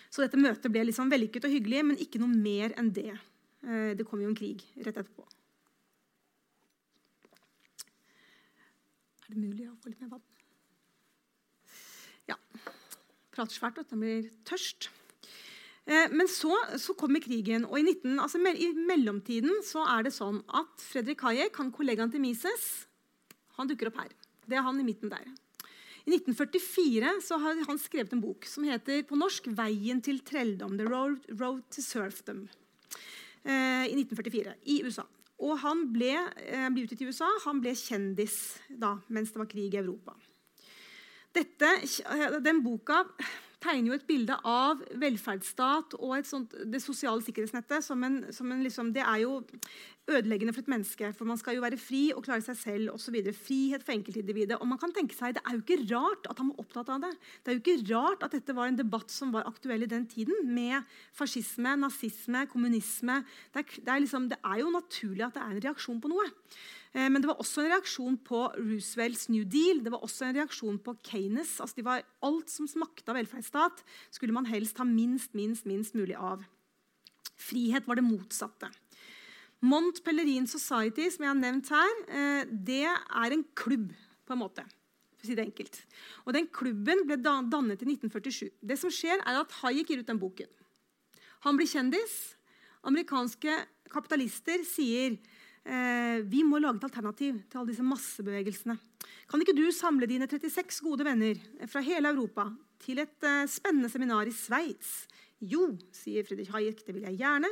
Så dette møtet ble liksom vellykket og hyggelig, men ikke noe mer enn det. Eh, det kom jo en krig rett etterpå. Er det mulig å få litt mer vann? Ja. Prater svært, vet du. Jeg blir tørst. Eh, men så, så, kommer krigen. og i, 19, altså I mellomtiden så er det sånn at Fredrik Hayek, han kollegaen til Mises, han dukker opp her. Det er han i midten der. I 1944 så har han skrevet en bok som heter på norsk 'Veien til trelldom'. The Road, road to Serfdom. Eh, I 1944 i USA. Og han ble, eh, ble utgitt i USA. Han ble kjendis da, mens det var krig i Europa. Dette, den boka tegner jo et bilde av velferdsstat og sånt, det sosiale sikkerhetsnettet som en, som en liksom, Det er jo ødeleggende for et menneske. For man skal jo være fri og klare seg selv osv. Frihet for enkeltindividet. Og man kan tenke seg, Det er jo ikke rart at han var opptatt av det. Det er jo ikke rart at dette var en debatt som var aktuell i den tiden, med fascisme, nazisme, kommunisme. Det er, det er, liksom, det er jo naturlig at det er en reaksjon på noe. Eh, men det var også en reaksjon på Roosevelts New Deal. Det var også en reaksjon på Keynes. Altså var, alt som smakte av velferdsstat, skulle man helst ha minst, minst, minst mulig av. Frihet var det motsatte. Mont Pellerin Society, som jeg har nevnt her, eh, det er en klubb, på en måte. For å si det enkelt. Og Den klubben ble dannet i 1947. Det som skjer er at Hayek gir ut den boken. Han blir kjendis. Amerikanske kapitalister sier eh, vi må lage et alternativ til alle disse massebevegelsene. Kan ikke du samle dine 36 gode venner fra hele Europa til et eh, spennende seminar i Sveits? Jo, sier Friedrich Hayek, det vil jeg gjerne.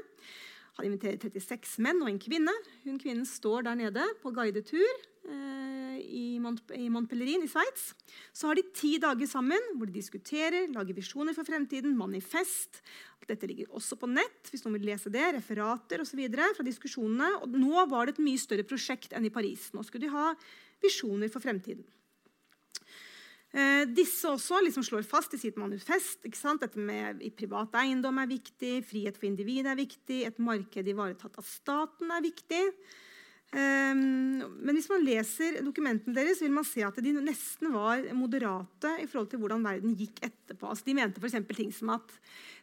Han inviterer 36 menn og en kvinne. Hun Kvinnen står der nede på guidetur eh, i, Mont i Montpellerin i Sveits. Så har de ti dager sammen hvor de diskuterer, lager visjoner for fremtiden, manifest. Dette ligger også på nett hvis noen vil lese det, referater osv. fra diskusjonene. Og nå var det et mye større prosjekt enn i Paris. Nå skulle de ha visjoner for fremtiden. Eh, disse også liksom slår fast i sitt manifest dette med privat eiendom er viktig, frihet for individet er viktig, et marked ivaretatt av staten er viktig. Um, men hvis man leser dokumentene deres, vil man se at de nesten var moderate i forhold til hvordan verden gikk etterpå. Altså, de mente f.eks. ting som at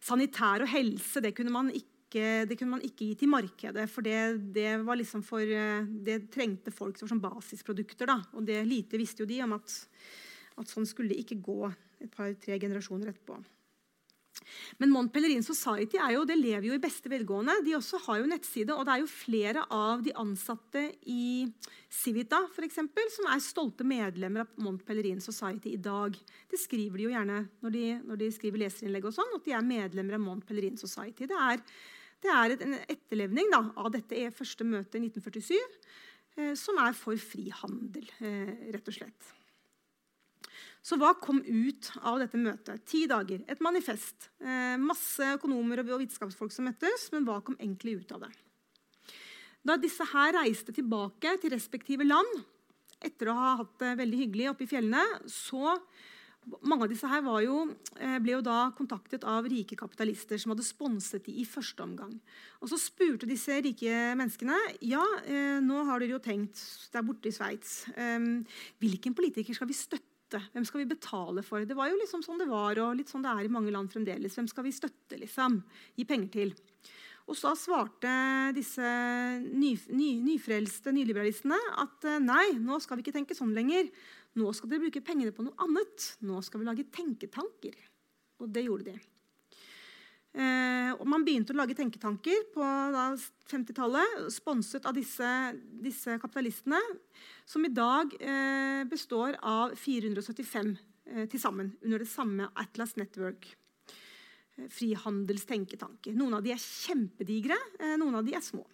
sanitær og helse det kunne man ikke, det kunne man ikke gi til markedet. For det, det, liksom for, eh, det trengte folk som basisprodukter. Da. Og det lite visste jo de om at, at sånn skulle det ikke gå et par-tre generasjoner etterpå. Men Mont Pellerin Society jo, lever jo i beste velgående. De også har jo nettside, og det er jo flere av de ansatte i Civita for eksempel, som er stolte medlemmer av Mont Pellerin Society i dag. Det skriver de jo gjerne når de, når de skriver leserinnlegg, og sånn, at de er medlemmer av Mont Pellerin Society. Det er, det er en etterlevning da, av dette første møtet i 1947, eh, som er for frihandel, eh, rett og slett. Så hva kom ut av dette møtet? Ti dager, et manifest. Eh, masse økonomer og vitenskapsfolk som møttes, men hva kom egentlig ut av det? Da disse her reiste tilbake til respektive land etter å ha hatt det veldig hyggelig oppe i fjellene, så mange av disse her jo, eh, ble jo da kontaktet av rike kapitalister som hadde sponset dem i første omgang. Og Så spurte disse rike menneskene ja, eh, nå har dere jo tenkt der borte i Sveits hvilken politiker skal vi støtte støtte? Hvem skal vi betale for? Det var jo liksom sånn det var, og litt sånn det er i mange land fremdeles. Hvem skal vi støtte? liksom? Gi penger til? Og så svarte disse ny, ny, nyfrelste nyliberalistene at eh, nei, nå skal vi ikke tenke sånn lenger. Nå skal dere bruke pengene på noe annet. Nå skal vi lage tenketanker. Og det gjorde de. Eh, man begynte å lage tenketanker på 50-tallet, sponset av disse, disse, kapitalistene, som i dag eh, består av 475 eh, til sammen under det samme Atlas Network. Eh, frihandelstenketanker. Noen av de er kjempedigre, eh, noen av de er små.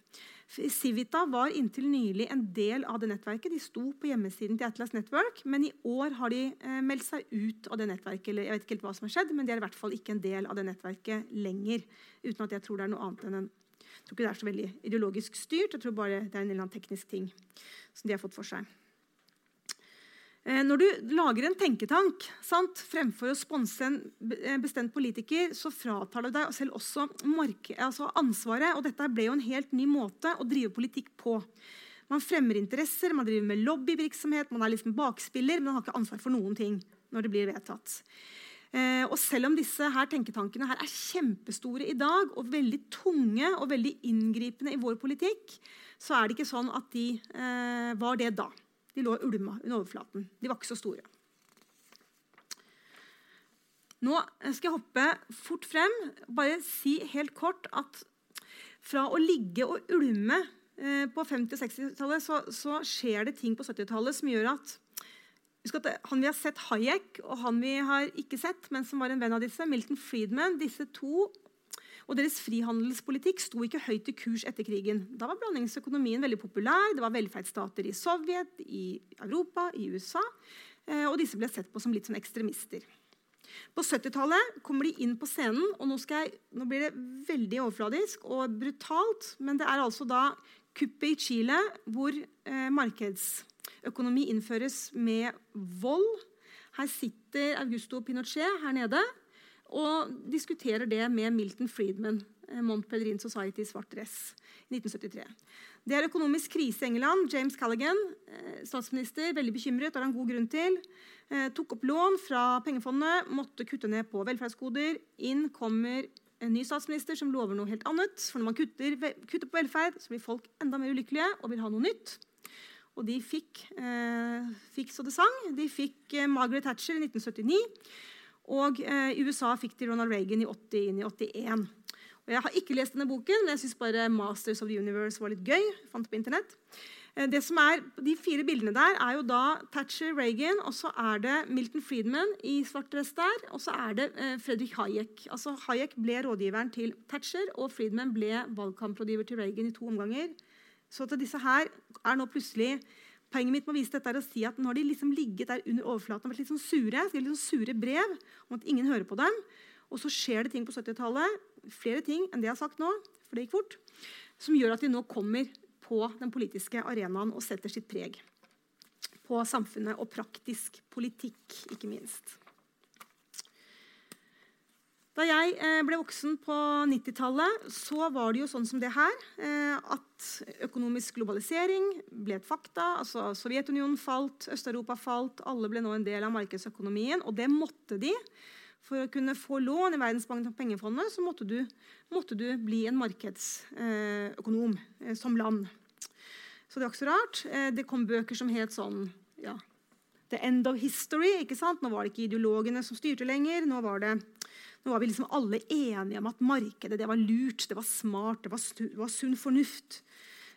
Civita var inntil nylig en del av det nettverket. De sto på hjemmesiden til Atlas Network, men i år har de eh, meldt seg ut av det nettverket. eller jeg vet ikke helt hva som har skjedd, men De er i hvert fall ikke en del av det nettverket lenger. Uten at jeg tror det er noe annet enn en jeg tror ikke det er så veldig ideologisk styrt. Jeg tror bare det er en eller annen teknisk ting som de har fått for seg. Eh, når du lager en tenketank sant, fremfor å sponse en eh, bestemt politiker, så fratar du deg selv også altså ansvaret. Og dette ble jo en helt ny måte å drive politikk på. Man fremmer interesser, man driver med lobbyvirksomhet, man er liksom bakspiller, men man har ikke ansvar for noen ting når det blir vedtatt. Eh, og selv om disse her tenketankene her er kjempestore i dag og veldig tunge og veldig inngripende i vår politikk, så er det ikke sånn at de var det da. De lå og ulma under overflaten. De var ikke så store. Nå skal jeg hoppe fort frem. Bare si helt kort at fra å ligge og ulme eh, på 50- og 60-tallet, så, så, skjer det ting på 70-tallet som gjør at at Han vi har sett Hayek, og han vi har ikke sett, men som var en venn av disse, Milton Friedman, disse to og deres frihandelspolitikk sto ikke høyt i kurs etter krigen. Da var blandingsøkonomien veldig populær. Det var velferdsstater i Sovjet, i Europa, i USA. Eh, og disse ble sett på som litt sånn ekstremister. På 70-tallet kommer de inn på scenen, og nå, jeg, nå, blir det veldig overfladisk og brutalt. Men det er altså da kuppet i Chile hvor eh, markedsøkonomi innføres med vold. Her sitter Augusto Pinochet her nede og diskuterer det med Milton Friedman. Eh, Mont Pelerin Society i svart dress i 1973. Det er økonomisk krise i England. James Callaghan, eh, statsminister, veldig bekymret, har han god grunn til. Eh, tok opp lån fra pengefondet, måtte kutte ned på velferdsgoder. Inn kommer en ny statsminister som lover noe helt annet. For når man kutter, kutter på velferd, så blir folk enda mer ulykkelige og vil ha noe nytt. Og de fikk, eh, fikk så det sang. De fikk Margaret Thatcher i 1979. Og eh, i USA fikk de Ronald Reagan i 80 inn i 81. Og jeg har ikke lest denne boken, men jeg syns bare 'Masters of the Universe' var litt gøy. fant på internett. Eh, det som er, De fire bildene der er jo da Thatcher, Reagan, og så er det Milton Friedman i svart dress der, og så er det eh, Fredrik Hayek. Altså Hayek ble rådgiveren til Thatcher, og Friedman ble valgkamprådgiver til Reagan i to omganger. Så at disse her er nå plutselig Poenget mitt med å vise dette er å si at Nå har de liksom ligget der under overflaten og vært litt sånn sure, litt sånn sure brev om at ingen hører på dem. Og så skjer det ting på 70-tallet, flere ting enn det jeg har sagt nå, for det gikk fort, som gjør at de nå kommer på den politiske arenaen og setter sitt preg på samfunnet og praktisk politikk, ikke minst. Da jeg eh, ble voksen på 90-tallet, så var det jo sånn som det her eh, at økonomisk globalisering ble et fakta. altså Sovjetunionen falt, Øst-Europa falt, alle ble nå en del av markedsøkonomien. Og det måtte de for å kunne få lån i Verdensbanken og pengefondet så måtte du, måtte du bli en markedsøkonom eh, som land. Så det var ikke så rart. Det kom bøker som het sånn ja, The End of History. ikke sant? Nå var det ikke ideologene som styrte lenger. Nå var, det, nå var vi liksom alle enige om at markedet det var lurt, det var smart, det var, det var sunn fornuft.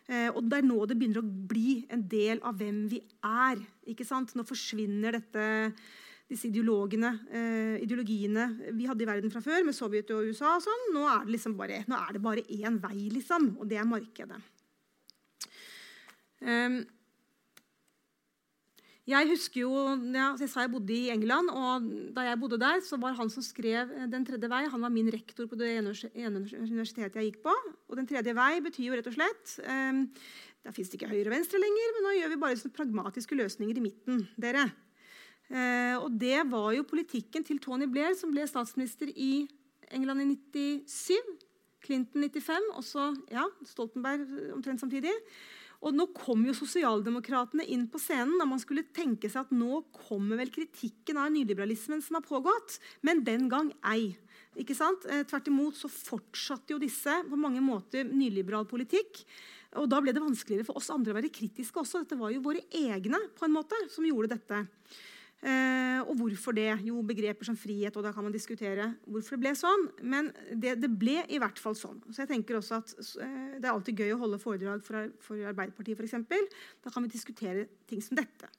Eh, og Det er nå det begynner å bli en del av hvem vi er. ikke sant? Nå forsvinner dette disse eh, ideologiene vi hadde i verden fra før, med Sovjet og USA. og sånn, Nå er det liksom bare, nå er det bare én vei, liksom, og det er markedet. Um, jeg husker jo, ja, jeg sa jeg bodde i England, og Da jeg bodde der, så var han som skrev eh, Den tredje vei, han var min rektor på det ene universitetet jeg gikk på. Og Den tredje vei betyr jo rett og slett um, Der fins det ikke høyre og venstre lenger, men nå gjør vi bare sånne pragmatiske løsninger i midten. dere. Uh, og det var jo politikken til Tony Blair, som ble statsminister i England i 97. Clinton 95, også ja, Stoltenberg omtrent samtidig. Og nå kom jo sosialdemokratene inn på scenen. og Man skulle tenke seg at nå kommer vel kritikken av nyliberalismen som har pågått. Men den gang ei. Ikke sant? Eh, tvert imot så fortsatte jo disse på mange måter nyliberal politikk. Og Da ble det vanskeligere for oss andre å være kritiske også. Dette var jo våre egne på en måte som gjorde dette. Eh, og hvorfor det? Jo, begreper som frihet, og da kan man diskutere hvorfor det ble sånn. Men det, det ble i hvert fall sånn. Så jeg tenker også at eh, Det er alltid gøy å holde foredrag for, for Arbeiderpartiet, f.eks. Da kan vi diskutere ting som dette.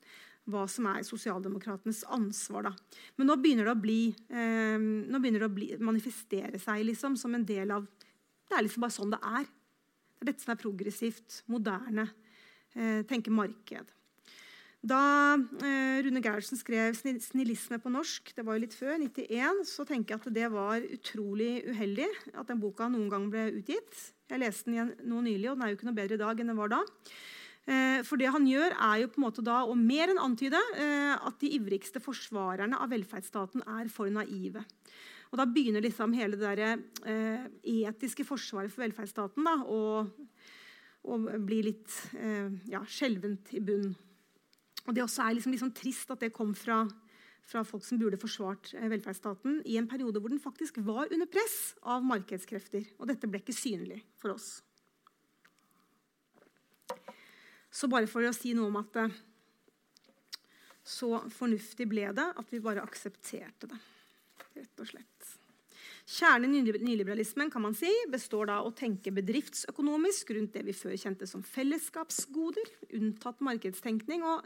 Hva som er sosialdemokratenes ansvar. da. Men nå begynner det å bli, eh, nå begynner det å bli, manifestere seg liksom, som en del av Det er liksom bare sånn det er. Det er dette som er progressivt, moderne. Eh, tenke marked. Da eh, Rune Gerhardsen skrev 'Snillisme' på norsk, det var jo litt før, 91, så tenker jeg at det var utrolig uheldig at den boka noen gang ble utgitt. Jeg leste den igjen nå nylig, og den er jo ikke noe bedre i dag enn den var da. Eh, for det han gjør, er jo på en måte da å mer enn antyde eh, at de ivrigste forsvarerne av velferdsstaten er for naive. Og Da begynner liksom hele det der, etiske forsvaret for velferdsstaten da, å, å bli litt ja, skjelvent i bunnen. Og Det også er liksom, liksom trist at det kom fra, fra, folk som burde forsvart eh, velferdsstaten i en periode hvor den faktisk var under press av markedskrefter. Og dette ble ikke synlig for oss. Så bare for å si noe om at eh, så fornuftig ble det at vi bare aksepterte det. Rett og slett. Kjernen i nyliberalismen kan man si, består da av å tenke bedriftsøkonomisk rundt det vi før kjente som fellesskapsgoder, unntatt markedstenkning. Og,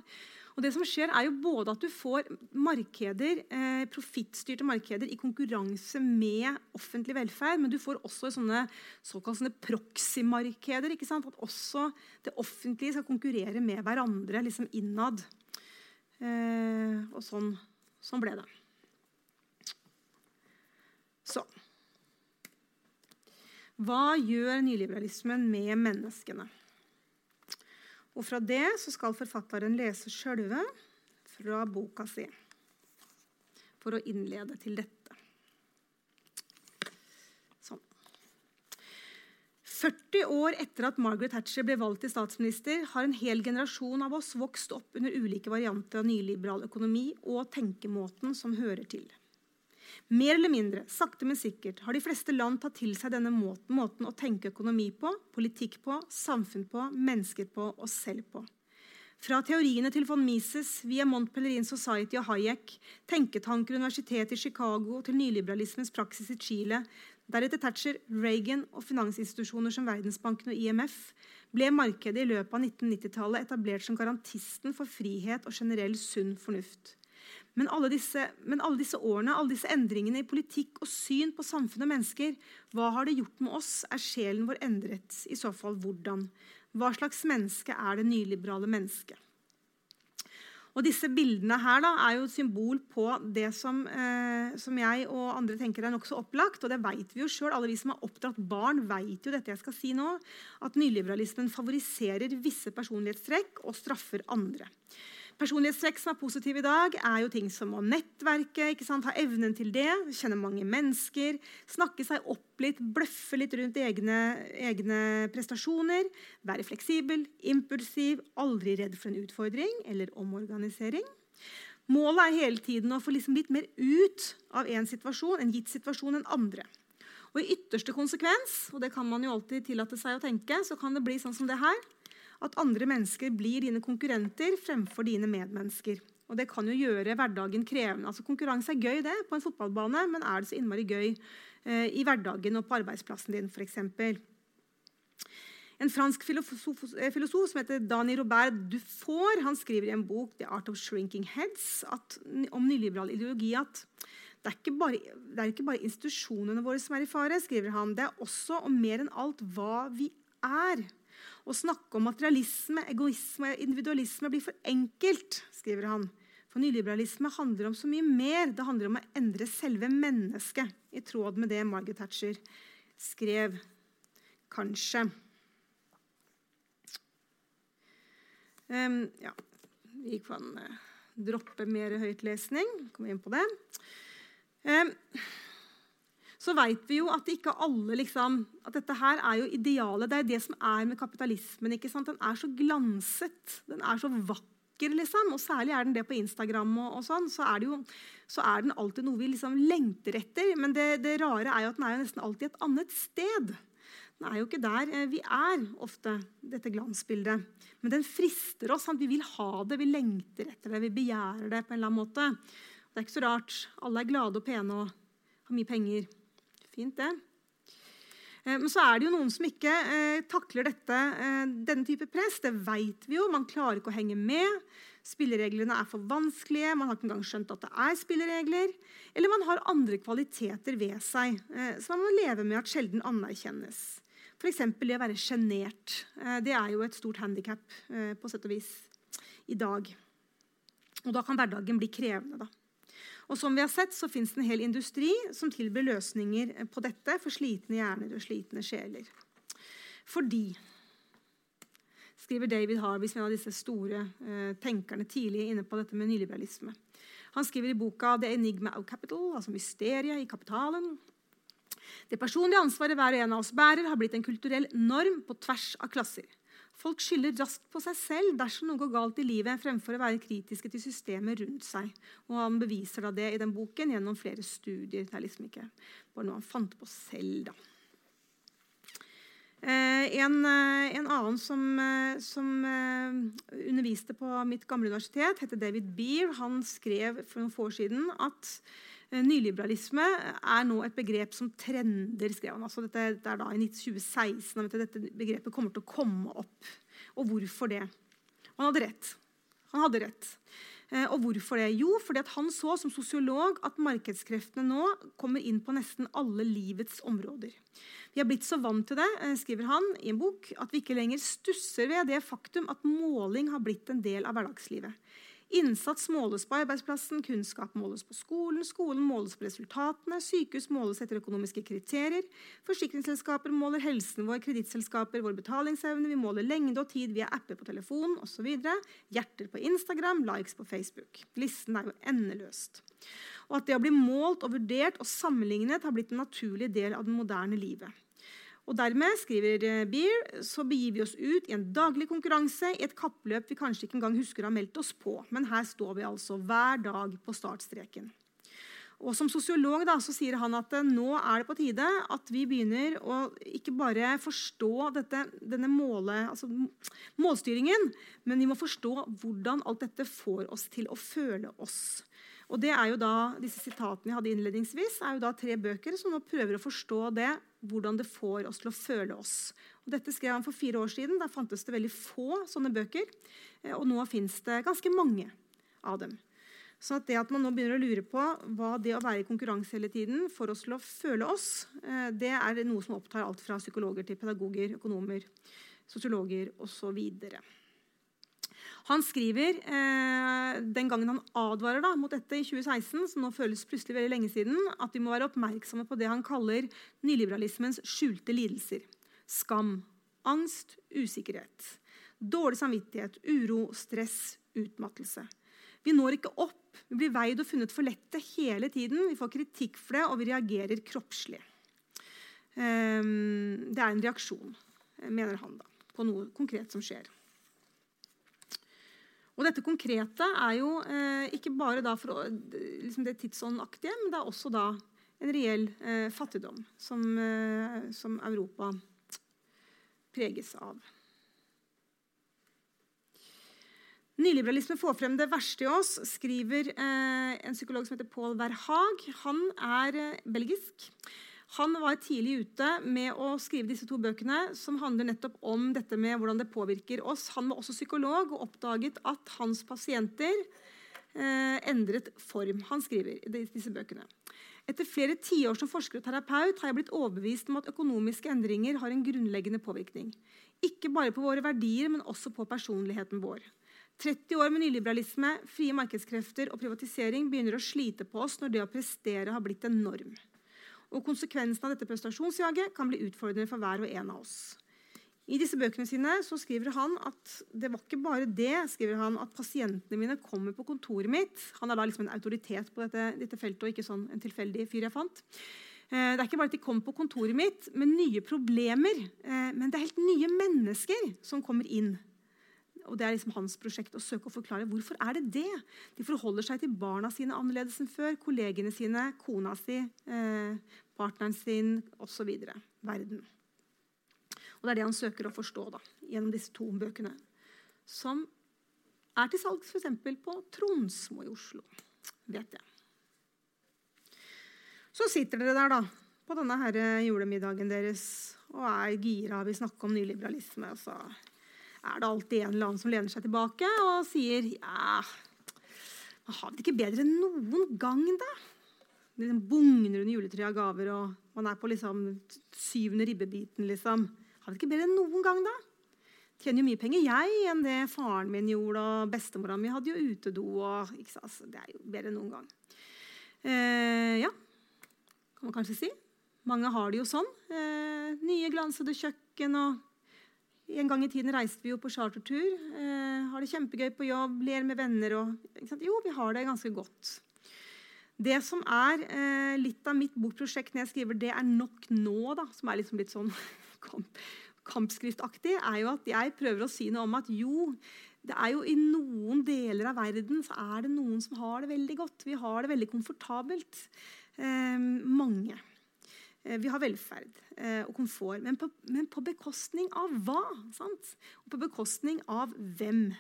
og det som skjer er jo både at du får markeder, eh, profittstyrte markeder i konkurranse med offentlig velferd, men du får også sånne såkalte proxy-markeder. At også det offentlige skal konkurrere med hverandre liksom innad. Eh, og sånn, sånn ble det. Så Hva gjør nyliberalismen med menneskene? Og fra det skal forfatteren lese sjølve fra boka si for å innlede til dette. Sånn. 40 år etter at Margaret Thatcher ble valgt til statsminister, har en hel generasjon av oss vokst opp under ulike varianter av nyliberal økonomi og tenkemåten som hører til. Mer eller mindre, sakte, men sikkert, har de fleste land tatt til seg denne måten, måten å tenke økonomi på, politikk på, samfunn på, mennesker på og selv på. Fra teoriene til von Mises via Mont Pelerin Society og Hayek, tenketanker Universitetet i Chicago til nyliberalismens praksis i Chile, deretter Thatcher, Reagan og finansinstitusjoner som Verdensbanken og IMF, ble markedet i løpet av 1990-tallet etablert som garantisten for frihet og generell sunn fornuft. Men alle, disse, men alle disse årene, alle disse endringene i politikk og syn på samfunn og mennesker, hva har det gjort med oss? Er sjelen vår endret? I så fall hvordan? Hva slags menneske er det nyliberale mennesket? Og Disse bildene her da, er jo et symbol på det som, eh, som jeg og andre tenker er nokså opplagt. og det vet vi jo selv, Alle vi som har oppdratt barn, vet jo dette jeg skal si nå, at nyliberalismen favoriserer visse personlighetstrekk og straffer andre. Personlighetstrekk som er positive i dag, er jo ting som å nettverke, ha evnen til det, kjenne mange mennesker, snakke seg opp litt, bløffe litt rundt egne, egne prestasjoner, være fleksibel, impulsiv, aldri redd for en utfordring eller omorganisering. Målet er hele tiden å få liksom litt mer ut av en situasjon, en gitt situasjon enn andre. Og I ytterste konsekvens, og det kan man jo alltid tillate seg å tenke, så kan det bli sånn som det her at andre mennesker blir dine konkurrenter fremfor dine medmennesker. Og Det kan jo gjøre hverdagen krevende. Altså Konkurranse er gøy det på en fotballbane, men er det så innmari gøy eh, i hverdagen og på arbeidsplassen din f.eks.? En fransk filosof, eh, filosof, som heter Dani Robert Dufour han skriver i en bok The Art of Shrinking Heads at, om nyliberal ideologi at det er, bare, det er, ikke bare, institusjonene våre som er i fare. skriver han. Det er også og mer enn alt hva vi er. Å snakke om materialisme, egoisme og individualisme blir for enkelt, skriver han. For nyliberalisme handler om så mye mer. Det handler om å endre selve mennesket, i tråd med det Margaret Thatcher skrev. Kanskje. Um, ja, vi kan uh, droppe mer høytlesning. Komme inn på det. Um, så vet vi jo at ikke alle liksom, at dette her er jo idealet. Det er det som er med kapitalismen. ikke sant? Den er så glanset. Den er så vakker. liksom, og Særlig er den det på Instagram. og, og sånn, så er, jo, så er, den alltid noe vi liksom lengter etter. Men det, det, rare er jo at den er jo nesten alltid et annet sted. Den er jo ikke der eh, vi er ofte, dette glansbildet. Men den frister oss. Sant? Vi vil ha det, vi lengter etter det, vi begjærer det på en eller annen måte. Det er ikke så rart. Alle er glade og pene og har mye penger. Fint, det. Eh, men så er det jo noen som ikke eh, takler dette, eh, denne type press. Det vet vi jo. Man klarer ikke å henge med. Spillereglene er for vanskelige. Man har ikke engang skjønt at det er spilleregler. Eller man har andre kvaliteter ved seg eh, som man må leve med at sjelden anerkjennes. F.eks. det å være sjenert. Eh, det er jo et stort handikap eh, på sett og vis i dag. Og da kan hverdagen bli krevende. da. Og som vi har sett, så fins det en hel industri som tilbyr løsninger på dette for slitne hjerner og slitne sjeler. Fordi skriver David Harvey, en av disse store eh, tenkerne tidlig inne på dette med nyliberalisme. Han skriver i boka 'The Enigma of Capital', altså mysteriet i kapitalen. Det personlige ansvaret hver og en av oss bærer, har blitt en kulturell norm på tvers av klasser. Folk skylder raskt på seg selv dersom noe går galt i livet, fremfor å være kritiske til systemet rundt seg. Og Han beviser da det i den boken gjennom flere studier. Det er liksom ikke bare noe han fant på selv. da. Eh, en, eh, en, annen som, eh, som eh, underviste på mitt gamle universitet, heter David Beer. Han skrev for noen få år siden at nyliberalisme er nå et begrep som trender. skrev han. Altså dette, det er da i 2016 at dette begrepet kommer til å komme opp. Og hvorfor det? Han hadde rett. Han hadde rett. Eh, og hvorfor det? Jo, fordi han så som sosiolog at markedskreftene nå kommer inn på nesten alle livets områder. Vi har blitt så vant til det eh, skriver han i en bok, at vi ikke lenger stusser ved det faktum at måling har blitt en del av hverdagslivet. Innsats måles på arbeidsplassen, kunnskap måles på skolen, skolen måles på resultatene, sykehus måles etter økonomiske kriterier, forsikringsselskaper måler helsen vår, kredittselskaper vår betalingsevne, vi måler lengde og tid via apper på telefonen osv., hjerter på Instagram, likes på Facebook. Listen er jo endeløst. Og at det å bli målt og vurdert og sammenlignet har blitt en naturlig del av det moderne livet. Og Dermed skriver eh, Beer, så begir vi oss ut i en daglig konkurranse i et kappløp vi kanskje ikke engang husker å ha meldt oss på. Men her står vi altså hver dag på startstreken. Og Som sosiolog da, så sier han at eh, nå er det på tide at vi begynner å ikke bare forstå dette, denne måle, altså målstyringen, men vi må forstå hvordan alt dette får oss til å føle oss. Og det er jo da, Disse sitatene jeg hadde innledningsvis, er jo da tre bøker som nå prøver å forstå det, hvordan det får oss til å føle oss. Og dette skrev han for fire år siden. Da fantes det veldig få sånne bøker. Eh, og nå fins det ganske mange av dem. Så at det at man nå begynner å lure på hva det å være i konkurranse hele tiden får oss til å føle oss, eh, det er noe som opptar alt fra psykologer til pedagoger, økonomer, sosiologer osv. Han skriver eh, den gangen han advarer da, mot dette i 2016, som nå føles plutselig veldig lenge siden, at vi må være oppmerksomme på det han kaller nyliberalismens skjulte lidelser. Skam, angst, usikkerhet. Dårlig samvittighet, uro, stress, utmattelse. Vi når ikke opp. Vi blir veid og funnet for lette hele tiden. Vi får kritikk for det, og vi reagerer kroppslig. Um, det er en reaksjon, mener han, da, på noe konkret som skjer. Og dette konkrete er jo eh, ikke bare for liksom det tidsåndaktige, men det er også da en reell eh, fattigdom som, eh, som, Europa preges av. Nyliberalisme får frem det verste i oss, skriver eh, en psykolog som heter Paul Verhaag. Han er eh, belgisk. Han var tidlig ute med å skrive disse to bøkene, som handler nettopp om dette med hvordan det påvirker oss. Han var også psykolog og oppdaget at hans pasienter eh, endret form. Han skriver i disse bøkene. Etter flere tiår som forsker og terapeut har jeg blitt overbevist om at økonomiske endringer har en grunnleggende påvirkning. Ikke bare på våre verdier, men også på personligheten vår. 30 år med nyliberalisme, frie markedskrefter og privatisering begynner å slite på oss når det å prestere har blitt en norm. Og konsekvensen av dette prestasjonsjaget kan bli utfordrende for hver og en av oss. I disse bøkene sine skriver han at det var ikke bare det skriver han, at pasientene mine kommer på kontoret mitt. Han er da liksom en autoritet på dette, dette feltet og ikke sånn en tilfeldig fyr jeg fant. Eh, det er ikke bare at de kommer på kontoret mitt med nye problemer, eh, men det er helt nye mennesker som kommer inn og Det er liksom hans prosjekt å søke å forklare hvorfor er det det. De forholder seg til barna sine annerledes enn før. Kollegene sine, kona si, eh, partneren sin osv. Verden. Og Det er det han søker å forstå da, gjennom disse to bøkene. Som er til salgs f.eks. på Tronsmo i Oslo. Vet jeg. Så sitter dere der da, på denne her julemiddagen deres og er gira. Vi snakker om nyliberalisme. Altså er det alltid en eller annen som lener seg tilbake og sier ja, man har det ikke bedre enn noen gang, da? Det bugner under juletreet av gaver, og man er på liksom syvende ribbebiten. liksom. Har vi det ikke bedre enn noen gang, da? Tjener jo mye penger, jeg, enn det faren min gjorde, og bestemora mi hadde jo utedo. og ikke sant? Det er jo bedre enn noen gang. Eh, ja, kan man kanskje si. Mange har det jo sånn. Eh, nye glansede kjøkken og en gang i tiden reiste vi jo på chartertur. Eh, har det kjempegøy på jobb, ler med venner. Og, jo, vi har det ganske godt. Det som er eh, litt av mitt bokprosjekt når jeg skriver 'Det er nok nå', da, som er liksom litt sånn [LAUGHS] kamp, kampskriftaktig, er jo at jeg prøver å si noe om at jo, det er jo i noen deler av verden så er det noen som har det veldig godt. Vi har det veldig komfortabelt. Eh, mange. Eh, vi har velferd eh, og komfort, men på, men på bekostning av hva? Sant? Og på bekostning av hvem?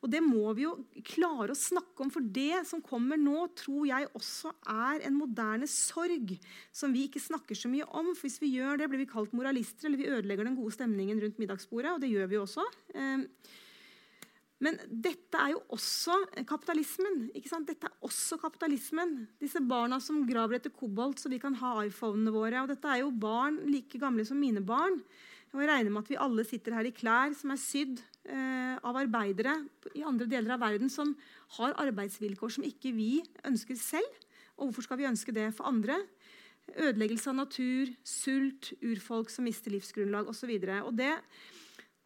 Og Det må vi jo klare å snakke om, for det som kommer nå, tror jeg også er en moderne sorg som vi ikke snakker så mye om. for Hvis vi gjør det, blir vi kalt moralister, eller vi ødelegger den gode stemningen rundt middagsbordet. og det gjør vi også. Eh, men dette er jo også kapitalismen. ikke sant? Dette er også kapitalismen. Disse barna som graver etter kobolt så vi kan ha iPhonene våre. og Dette er jo barn like gamle som mine barn. Og jeg regner med at vi alle sitter her i klær som er sydd eh, av arbeidere i andre deler av verden som har arbeidsvilkår som ikke vi ønsker selv. Og hvorfor skal vi ønske det for andre? Ødeleggelse av natur, sult, urfolk som mister livsgrunnlag osv. Det,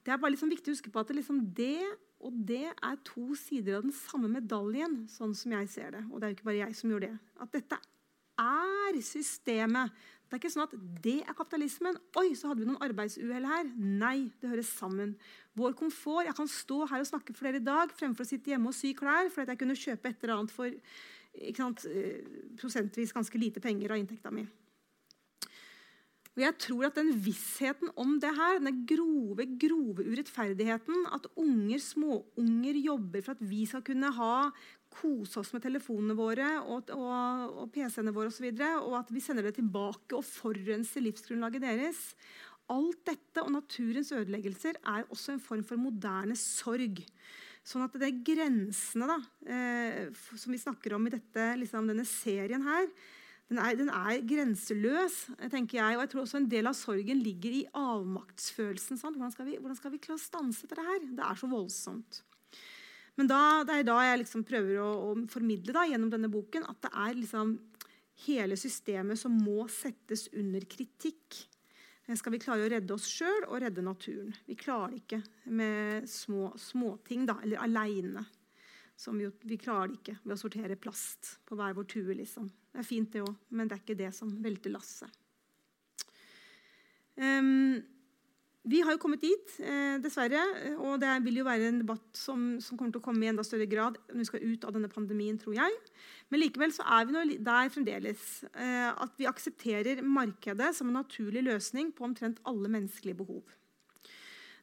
det er bare liksom viktig å huske på at det, liksom det og det er to sider av den samme medaljen, sånn som jeg ser det. Og det er jo ikke bare jeg som gjør det. At dette er systemet. Det er ikke sånn at det er kapitalismen. Oi, så hadde vi noen arbeidsuhell her. Nei, det høres sammen. Vår komfort Jeg kan stå her og snakke for dere i dag fremfor å sitte hjemme og sy klær fordi jeg kunne kjøpe et eller annet for sant, eh, prosentvis ganske lite penger av inntekta mi. Og jeg tror at den vissheten om det her, den grove grove urettferdigheten, at unger, småunger jobber for at vi skal kunne ha kose oss med telefonene våre og, og, og PC-ene våre osv., og, så og at vi sender det tilbake og forurenser livsgrunnlaget deres Alt dette og naturens ødeleggelser er også en form for moderne sorg. Sånn at det er grensene da, eh, som vi snakker om i dette, liksom, denne serien her, den er, den er, grenseløs, tenker jeg. Og jeg tror også en del av sorgen ligger i avmaktsfølelsen. Hvordan skal, vi, hvordan skal vi klare å stanse dette her? Det er så voldsomt. Men da, det er da jeg liksom prøver å, å formidle da, gjennom denne boken at det er liksom hele systemet som må settes under kritikk. Skal vi klare å redde oss sjøl og redde naturen? Vi klarer det ikke med små småting, eller aleine. Vi, vi, klarer det ikke ved å sortere plast på hver vår tue. liksom. Det er fint, det òg, men det er ikke det som velter lasset. Um, vi har jo kommet dit, eh, dessverre. Og det vil jo være en debatt som, som, kommer til å komme i enda større grad når vi skal ut av denne pandemien, tror jeg. Men likevel så er vi der fremdeles eh, at vi aksepterer markedet som en naturlig løsning på omtrent alle menneskelige behov.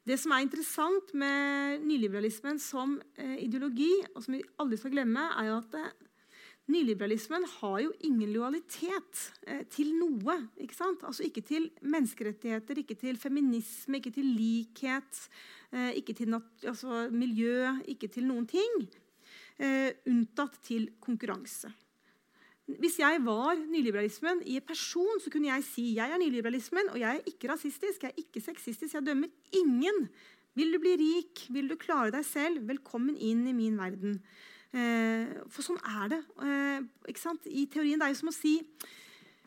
Det som er interessant med nyliberalismen som eh, ideologi, og som vi aldri skal glemme, er at det, Nyliberalismen har jo ingen lojalitet eh, til noe. Ikke sant? Altså Ikke til menneskerettigheter, ikke til feminisme, ikke til likhet, eh, ikke til altså, miljø, ikke til noen ting. Eh, unntatt til konkurranse. Hvis jeg var nyliberalismen i en person, så kunne jeg si jeg er nyliberalismen, og jeg er ikke rasistisk, jeg er ikke sexistisk, jeg dømmer ingen. Vil du bli rik? Vil du klare deg selv? Velkommen inn i min verden. Eh, for sånn er det. Eh, I teorien det er jo som å si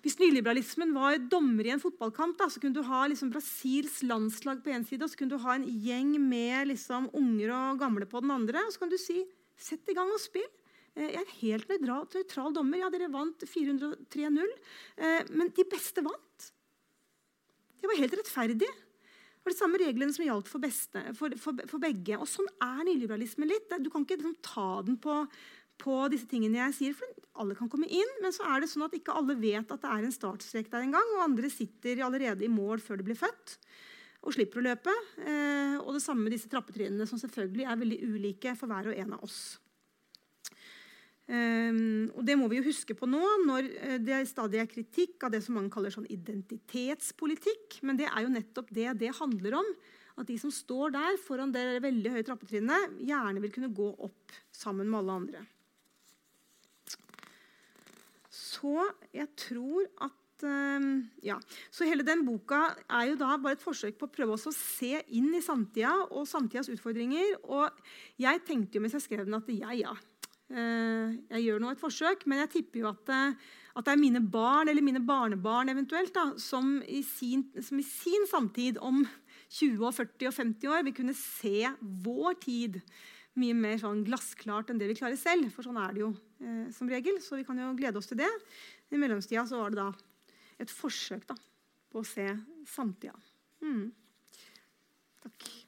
hvis nyliberalismen var dommer i en fotballkamp, da, så kunne du ha liksom, Brasils landslag på én side, og så kunne du ha en gjeng med liksom, unger og gamle på den andre. Og så kan du si sett i gang og spill. Eh, jeg er helt nøytral, nøytral dommer. Ja, dere vant 403-0. Men de beste vant. Det var helt rettferdig var de samme reglene som gjaldt for, beste, for, for, for, begge. Og Sånn er nyliberalismen litt. Du kan ikke liksom, ta den på, på, disse tingene jeg sier, for alle kan komme inn. Men så er det sånn at ikke alle vet at det er en startstrek der engang. Og andre sitter allerede i mål før de blir født og slipper å løpe. Eh, og det samme med disse trappetrinnene, som selvfølgelig er veldig ulike for hver og en av oss. Um, og Det må vi jo huske på nå, når eh, det stadig er kritikk av det som mange kaller sånn identitetspolitikk. Men det er jo nettopp det det handler om. At de som står der foran det veldig høye trappetrinnet, gjerne vil kunne gå opp sammen med alle andre. Så jeg tror at um, ja. Så hele den boka er jo da bare et forsøk på å prøve å se inn i samtida og samtidas utfordringer. Og jeg tenkte jo mens jeg skrev den, at ja, ja jeg gjør nå et forsøk, men jeg tipper jo at, eh, at, det er mine barn eller mine barnebarn eventuelt da, som, i sin, som, i sin, samtid om 20, og 40 og 50 år vil kunne se vår tid mye mer sånn glassklart enn det vi klarer selv. For sånn er det jo eh, som regel. Så vi kan jo glede oss til det. I mellomtida så var det da et forsøk da, på å se samtida. Mm. Takk.